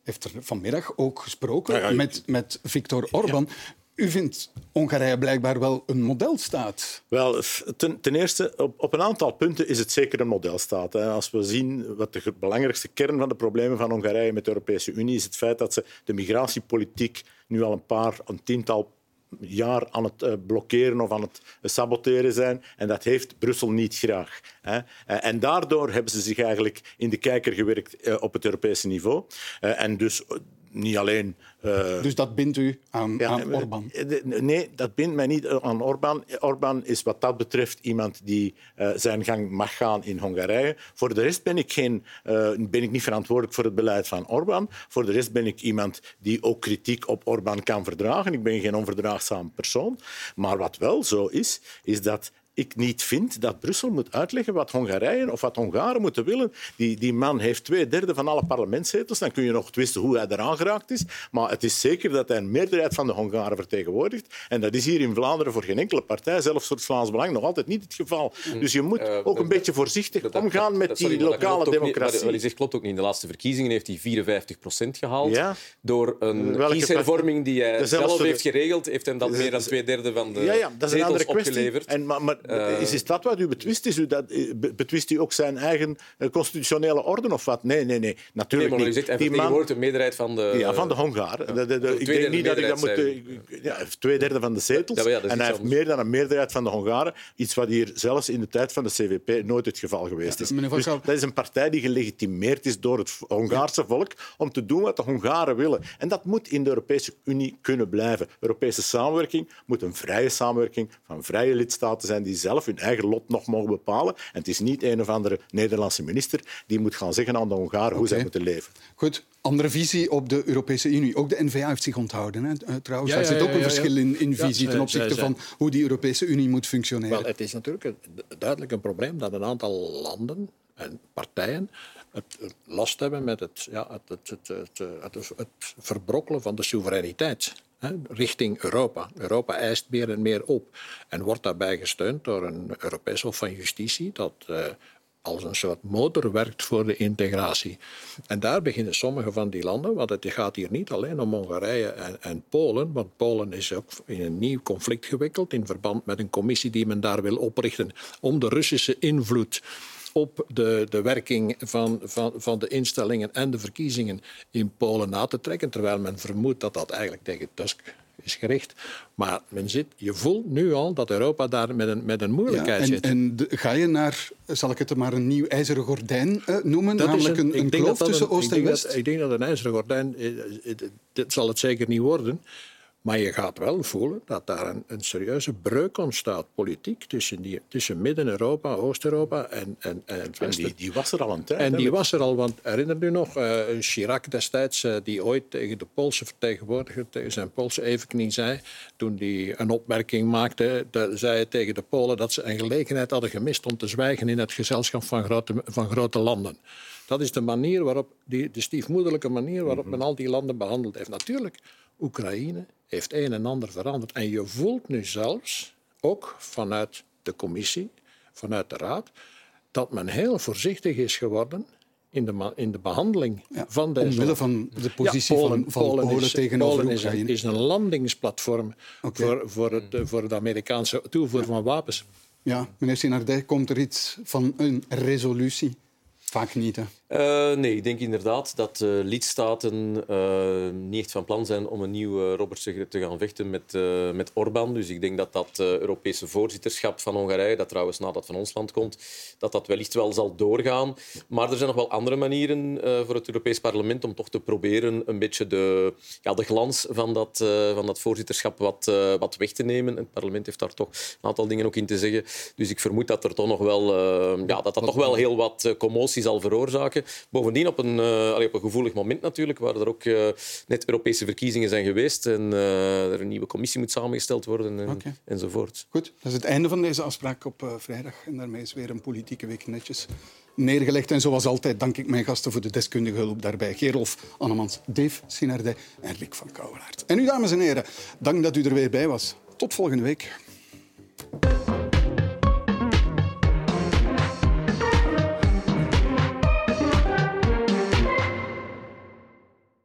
S1: heeft er vanmiddag ook gesproken
S4: Ja, ja, ik-
S1: met, met Viktor Orbán. U vindt Hongarije blijkbaar wel een modelstaat.
S4: Wel, ten, ten eerste, op, op een aantal punten is het zeker een modelstaat. Hè. Als we zien wat de gr- belangrijkste kern van de problemen van Hongarije met de Europese Unie is het feit dat ze de migratiepolitiek nu al een paar, een tiental jaar aan het eh, blokkeren of aan het saboteren zijn. En dat heeft Brussel niet graag. Eh, En daardoor hebben ze zich eigenlijk in de kijker gewerkt eh, op het Europese niveau. Eh, En dus eh, niet alleen... eh,
S1: Dus dat bindt u aan,
S4: ja,
S1: aan
S4: eh,
S1: Orbán.
S4: eh, Nee, dat bindt mij niet aan Orbán. Orbán is wat dat betreft iemand die eh, zijn gang mag gaan in Hongarije. Voor de rest ben ik, geen, eh, ben ik niet verantwoordelijk voor het beleid van Orbán. Voor de rest ben ik iemand die ook kritiek op Orbán kan verdragen. Ik ben geen onverdraagzaam persoon. Maar wat wel zo is, is dat ik niet vind dat Brussel moet uitleggen wat Hongarije of wat Hongaren moeten willen. Die, die man heeft twee derde van alle parlementszetels. Dan kun je nog twisten hoe hij eraan geraakt is. Maar het is zeker dat hij een meerderheid van de Hongaren vertegenwoordigt. En dat is hier in Vlaanderen voor geen enkele partij, zelfs voor het Vlaams Belang, nog altijd niet het geval. Dus je moet ook een beetje voorzichtig omgaan met die lokale democratie.
S3: Wat je zegt klopt ook niet. In de laatste verkiezingen heeft hij 54 procent gehaald.
S4: Ja.
S3: Door een
S4: Welke
S3: kieshervorming die hij zelf heeft geregeld, heeft hem dat meer dan twee derde van de
S4: ja, ja, dat is een
S3: zetels
S4: andere kwestie.
S3: opgeleverd.
S4: En, maar maar
S3: Eh,
S4: is, is dat wat u betwist? Is u dat, eh, be- betwist u ook zijn eigen eh, constitutionele orde of wat? Nee, nee, nee.
S3: Nee,
S4: Natuurlijk
S3: maar u
S4: niet.
S3: zegt, hij
S4: Die man-
S3: vertegenwoordigt de meerderheid van de...
S4: ja, van de Hongaren. De- de- de- ik denk niet dat ik dat moet... Ja, hij heeft twee derde van de zetels.
S3: Ja, ja,
S4: en hij heeft
S3: anders.
S4: meer dan een meerderheid van de Hongaren. Iets wat hier zelfs in de tijd van de CVP nooit het geval geweest is. Dus dat is een partij die gelegitimeerd is door het Hongaarse volk om te doen wat de Hongaren willen. En dat moet in de Europese Unie kunnen blijven. Europese samenwerking moet een vrije samenwerking van vrije lidstaten zijn die zelf hun eigen lot nog mogen bepalen. En het is niet een of andere Nederlandse minister die moet gaan zeggen aan de Hongaren hoe zij moeten leven.
S1: Goed, andere visie op de Europese Unie. Ook de N-VA heeft zich onthouden. Hè? Eh, Trouwens,
S2: Ja,
S1: daar
S2: ja,
S1: zit ook
S2: ja,
S1: een
S2: ja, ja.
S1: verschil in, in visie ten opzichte van hoe die Europese Unie moet functioneren.
S2: Wel, het is natuurlijk een- duidelijk een probleem dat een aantal landen en partijen het, last hebben met het, ja, het, het, het, het, het, het, het verbrokkelen van de soevereiniteit richting Europa. Europa eist meer en meer op en wordt daarbij gesteund door een Europees Hof van Justitie dat eh, als een soort motor werkt voor de integratie. En daar beginnen sommige van die landen, want het gaat hier niet alleen om Hongarije en, en Polen, want Polen is ook in een nieuw conflict gewikkeld in verband met een commissie die men daar wil oprichten om de Russische invloed op de, de werking van, van, van de instellingen en de verkiezingen in Polen na te trekken, terwijl men vermoedt dat dat eigenlijk tegen Tusk is gericht. Maar men zit, je voelt nu al dat Europa daar met een, met een moeilijkheid
S1: en,
S2: zit.
S1: En de- ga je naar, zal ik het maar een nieuw ijzeren gordijn eh, noemen,
S2: Dat is
S1: namelijk een, kloof tussen
S2: een-
S1: Oost en West?
S2: dat- ik denk dat een ijzeren gordijn, eh, eh, dit zal het zeker niet worden. Maar je gaat wel voelen dat daar een, een serieuze breuk ontstaat, politiek, tussen, die, tussen Midden-Europa, Oost-Europa en, en, en het
S4: En die, die was er al een tijd.
S2: En die was er al, want herinner u nog, eh, Chirac destijds, eh, die ooit tegen de Poolse vertegenwoordiger, tegen zijn Poolse evenknie zei, toen hij een opmerking maakte, zei hij tegen de Polen dat ze een gelegenheid hadden gemist om te zwijgen in het gezelschap van grote, van grote landen. Dat is de manier waarop, die, de stiefmoederlijke manier waarop men al die landen behandeld heeft. Natuurlijk, Oekraïne heeft een en ander veranderd. En je voelt nu zelfs, ook vanuit de commissie, vanuit de raad, dat men heel voorzichtig is geworden in de, in de behandeling van deze
S1: omwille van de positie van- van Polen
S2: is,
S1: tegenover
S2: Polen is een, is een landingsplatform voor, voor, het, voor de Amerikaanse toevoer van wapens.
S1: Ja, meneer Sinardij, komt er iets van een resolutie? Vaak niet, hè?
S3: Eh, nee, ik denk inderdaad dat eh, lidstaten eh, niet echt van plan zijn om een nieuw uh, Robert te te gaan vechten met, eh met Orbán. Dus ik denk dat dat Europese voorzitterschap van Hongarije, dat trouwens nadat van ons land komt, dat dat wellicht wel zal doorgaan. Maar er zijn nog wel andere manieren voor het Europees Parlement om toch te proberen een beetje de, ja, de glans van dat, van dat voorzitterschap wat, wat weg te nemen. Het parlement heeft daar toch een aantal dingen ook in te zeggen. Dus ik vermoed dat er toch nog wel, ja, dat dat toch wel heel wat commotie zal veroorzaken. Bovendien op een, eh, allee, op een gevoelig moment natuurlijk, waar er ook eh, net Europese verkiezingen zijn geweest en eh, er een nieuwe commissie moet samengesteld worden en, enzovoort.
S1: Goed, dat is het einde van deze afspraak op vrijdag. En daarmee is weer een politieke week netjes neergelegd. En zoals altijd dank ik mijn gasten voor de deskundige hulp daarbij. Gerolf Annemans, Dave Sinardij en Rick van Kouwelaert. En u, dames en heren, dank dat u er weer bij was. Tot volgende week.